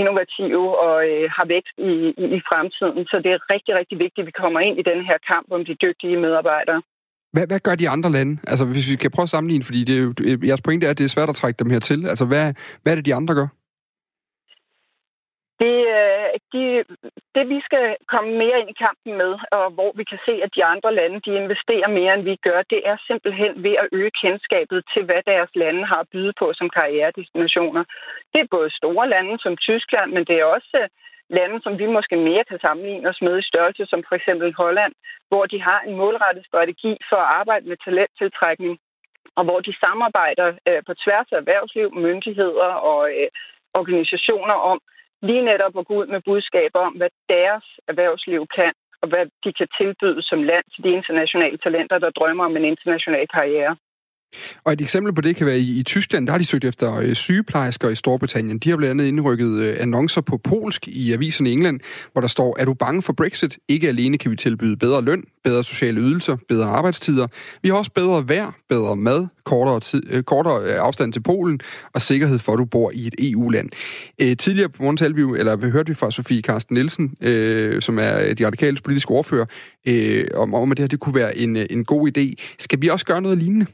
innovative og øh, har vækst i, i, i fremtiden. Så det er rigtig, rigtig vigtigt, at vi kommer ind i den her kamp om de dygtige medarbejdere. Hvad, hvad gør de andre lande? Altså, hvis vi kan prøve at sammenligne, fordi det er jeres pointe er, at det er svært at trække dem her til. Altså, hvad, hvad er det, de andre gør? Det, øh, de, det, vi skal komme mere ind i kampen med, og hvor vi kan se, at de andre lande de investerer mere, end vi gør, det er simpelthen ved at øge kendskabet til, hvad deres lande har at byde på som karrieredestinationer. Det er både store lande som Tyskland, men det er også øh, lande, som vi måske mere kan sammenligne os med i størrelse, som for eksempel Holland, hvor de har en målrettet strategi for at arbejde med talenttiltrækning og hvor de samarbejder øh, på tværs af erhvervsliv, myndigheder og øh, organisationer om lige netop at gå ud med budskaber om, hvad deres erhvervsliv kan, og hvad de kan tilbyde som land til de internationale talenter, der drømmer om en international karriere. Og et eksempel på det kan være i, i Tyskland, der har de søgt efter øh, sygeplejersker i Storbritannien. De har blandt andet indrykket øh, annoncer på polsk i aviserne i England, hvor der står, er du bange for Brexit? Ikke alene kan vi tilbyde bedre løn, bedre sociale ydelser, bedre arbejdstider. Vi har også bedre vejr, bedre mad, kortere, tid, øh, kortere øh, afstand til Polen og sikkerhed for, at du bor i et EU-land. Øh, tidligere på morgen talte vi, eller hørte vi fra Sofie Karsten Nielsen, øh, som er øh, de radikale politiske ordfører, øh, om, om at det her det kunne være en, øh, en god idé. Skal vi også gøre noget lignende?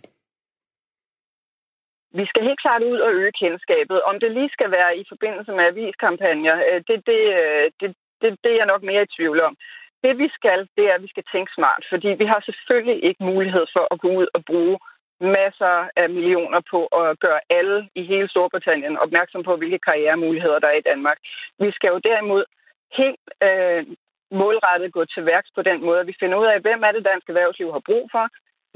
Vi skal helt klart ud og øge kendskabet. Om det lige skal være i forbindelse med aviskampagner, øh, det, det, øh, det, det, det er jeg nok mere i tvivl om. Det vi skal, det er, at vi skal tænke smart, fordi vi har selvfølgelig ikke mulighed for at gå ud og bruge masser af millioner på at gøre alle i hele Storbritannien opmærksom på, hvilke karrieremuligheder der er i Danmark. Vi skal jo derimod helt øh, målrettet gå til værks på den måde, at vi finder ud af, hvem er det, dansk erhvervsliv har brug for,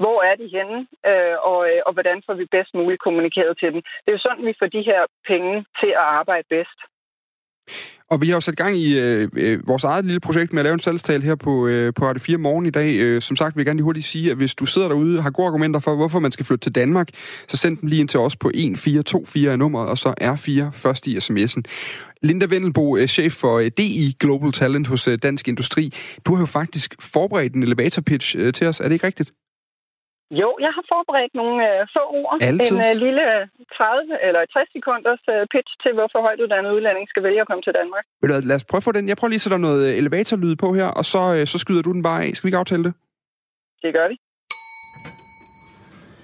hvor er de henne, øh, og, øh, og hvordan får vi bedst muligt kommunikeret til dem. Det er jo sådan, vi får de her penge til at arbejde bedst. Og vi har jo sat gang i øh, øh, vores eget lille projekt med at lave en salgstal her på, øh, på Radio 4 morgen i dag. Øh, som sagt vil jeg gerne lige hurtigt sige, at hvis du sidder derude og har gode argumenter for, hvorfor man skal flytte til Danmark, så send dem lige ind til os på 1424 er nummeret, og så R4 først i sms'en. Linda Vendelbo, øh, chef for øh, DI Global Talent hos Dansk Industri. Du har jo faktisk forberedt en elevator pitch til os, er det ikke rigtigt? Jo, jeg har forberedt nogle øh, få ord. Altid. En øh, lille 30 eller 60 sekunders øh, pitch til, hvorfor højtuddannet udlænding skal vælge at komme til Danmark. Ved du, lad os prøve at få den. Jeg prøver lige at sætte noget øh, elevatorlyd på her, og så, øh, så skyder du den bare af. Skal vi ikke aftale det? Det gør vi.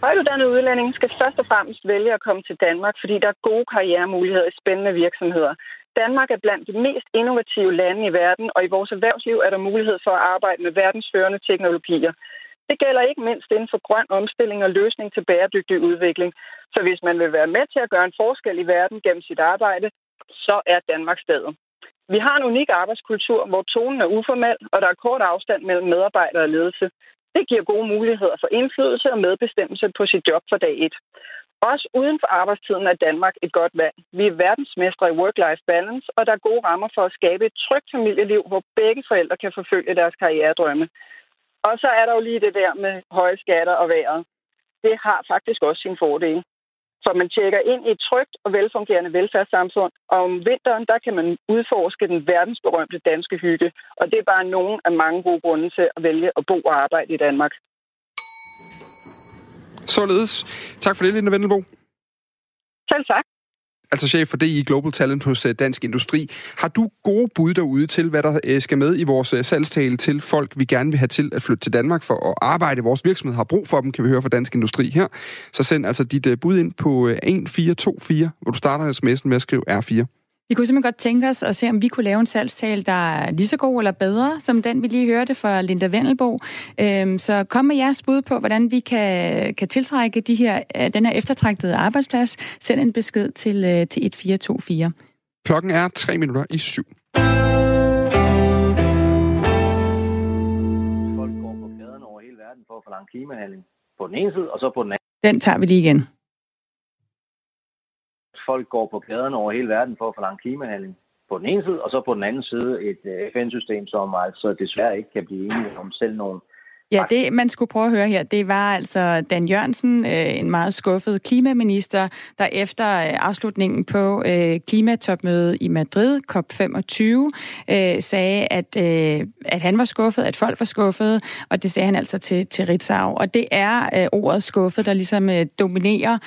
Højtuddannet udlænding skal først og fremmest vælge at komme til Danmark, fordi der er gode karrieremuligheder i spændende virksomheder. Danmark er blandt de mest innovative lande i verden, og i vores erhvervsliv er der mulighed for at arbejde med verdensførende teknologier. Det gælder ikke mindst inden for grøn omstilling og løsning til bæredygtig udvikling. Så hvis man vil være med til at gøre en forskel i verden gennem sit arbejde, så er Danmark stedet. Vi har en unik arbejdskultur, hvor tonen er uformel, og der er kort afstand mellem medarbejdere og ledelse. Det giver gode muligheder for indflydelse og medbestemmelse på sit job for dag 1. Også uden for arbejdstiden er Danmark et godt valg. Vi er verdensmestre i work-life balance, og der er gode rammer for at skabe et trygt familieliv, hvor begge forældre kan forfølge deres karrieredrømme. Og så er der jo lige det der med høje skatter og vejret. Det har faktisk også sin fordel. For man tjekker ind i et trygt og velfungerende velfærdssamfund, og om vinteren, der kan man udforske den verdensberømte danske hygge. Og det er bare nogle af mange gode grunde til at vælge at bo og arbejde i Danmark. Således. Tak for det, Linda Vendelbo. Selv tak altså chef for DI Global Talent hos øh, Dansk Industri. Har du gode bud derude til, hvad der øh, skal med i vores øh, salgstale til folk, vi gerne vil have til at flytte til Danmark for at arbejde? Vores virksomhed har brug for dem, kan vi høre fra Dansk Industri her. Så send altså dit bud ind på 1424, hvor du starter sms'en med at skrive R4. Vi kunne simpelthen godt tænke os at se, om vi kunne lave en salgstale, der er lige så god eller bedre, som den, vi lige hørte fra Linda Vendelbo. Øhm, så kom med jeres bud på, hvordan vi kan, kan tiltrække de her, øh, den her eftertragtede arbejdsplads. Send en besked til, øh, til 1424. Klokken er tre minutter i syv. Folk går på gaderne over hele verden for at forlange klimahandling på den ene side, og så på den anden. Den tager vi lige igen folk går på gaderne over hele verden for at forlange klimahandling på den ene side, og så på den anden side et øh, FN-system, som altså desværre ikke kan blive enige om selv nogle Ja, det man skulle prøve at høre her, det var altså Dan Jørgensen, øh, en meget skuffet klimaminister, der efter øh, afslutningen på øh, klimatopmødet i Madrid, COP25, sagde, at, at han var skuffet, at folk var skuffet, og det sagde han altså til, til Ritzau. Og det er ordet skuffet, der ligesom dominerer,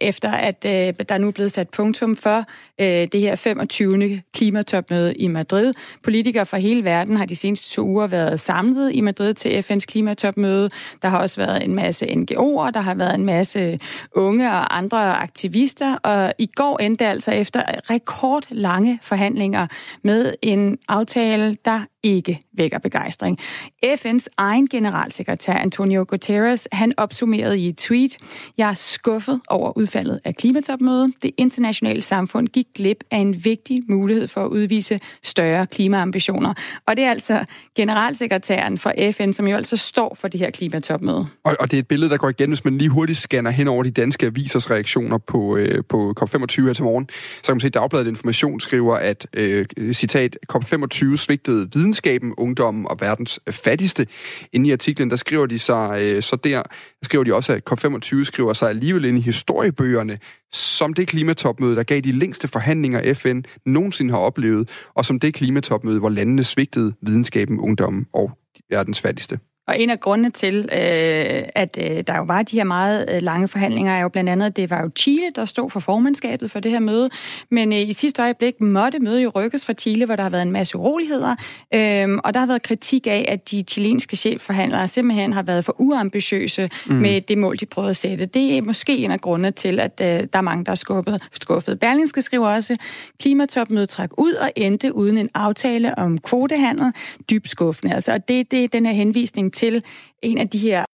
efter at der nu er blevet sat punktum for det her 25. klimatopmøde i Madrid. Politikere fra hele verden har de seneste to uger været samlet i Madrid til FN's klimatopmøde. Der har også været en masse NGO'er, der har været en masse unge og andre aktivister, og i går endte altså efter rekordlange forhandlinger med en aftale, der ikke vækker begejstring. FN's egen generalsekretær Antonio Guterres, han opsummerede i et tweet, jeg er skuffet over udfaldet af klimatopmødet. Det internationale samfund gik glip af en vigtig mulighed for at udvise større klimaambitioner. Og det er altså generalsekretæren for FN, som jo altså står for det her klimatopmøde. Og, og det er et billede, der går igen, hvis man lige hurtigt scanner hen over de danske avisers reaktioner på, øh, på COP25 her til morgen. Så kan man se, at Dagbladet Information skriver, at øh, citat, COP25 svigtede videnskaben, ungdommen og verdens fattigste. Inde i artiklen, der skriver de sig øh, så der, der skriver de også, at COP25 skriver sig alligevel ind i historiebøgerne som det klimatopmøde, der gav de længste forhandlinger FN nogensinde har oplevet, og som det klimatopmøde, hvor landene svigtede videnskaben, ungdommen og verdens fattigste. Og en af grundene til, øh, at øh, der jo var de her meget øh, lange forhandlinger, er jo blandt andet, at det var jo Chile, der stod for formandskabet for det her møde. Men i sidste øjeblik måtte mødet jo rykkes fra Chile, hvor der har været en masse uroligheder. og der har været kritik af, at de chilenske chefforhandlere simpelthen har været for uambitiøse mm. med det mål, de prøvede at sætte. Det er måske en af grundene til, at der er mange, der er skuffet. skuffet. Berlingske skriver også, klimatopmødet træk ud og endte uden en aftale om kvotehandel. Dybt skuffende. Altså, og det, det er den her henvisning til en af de her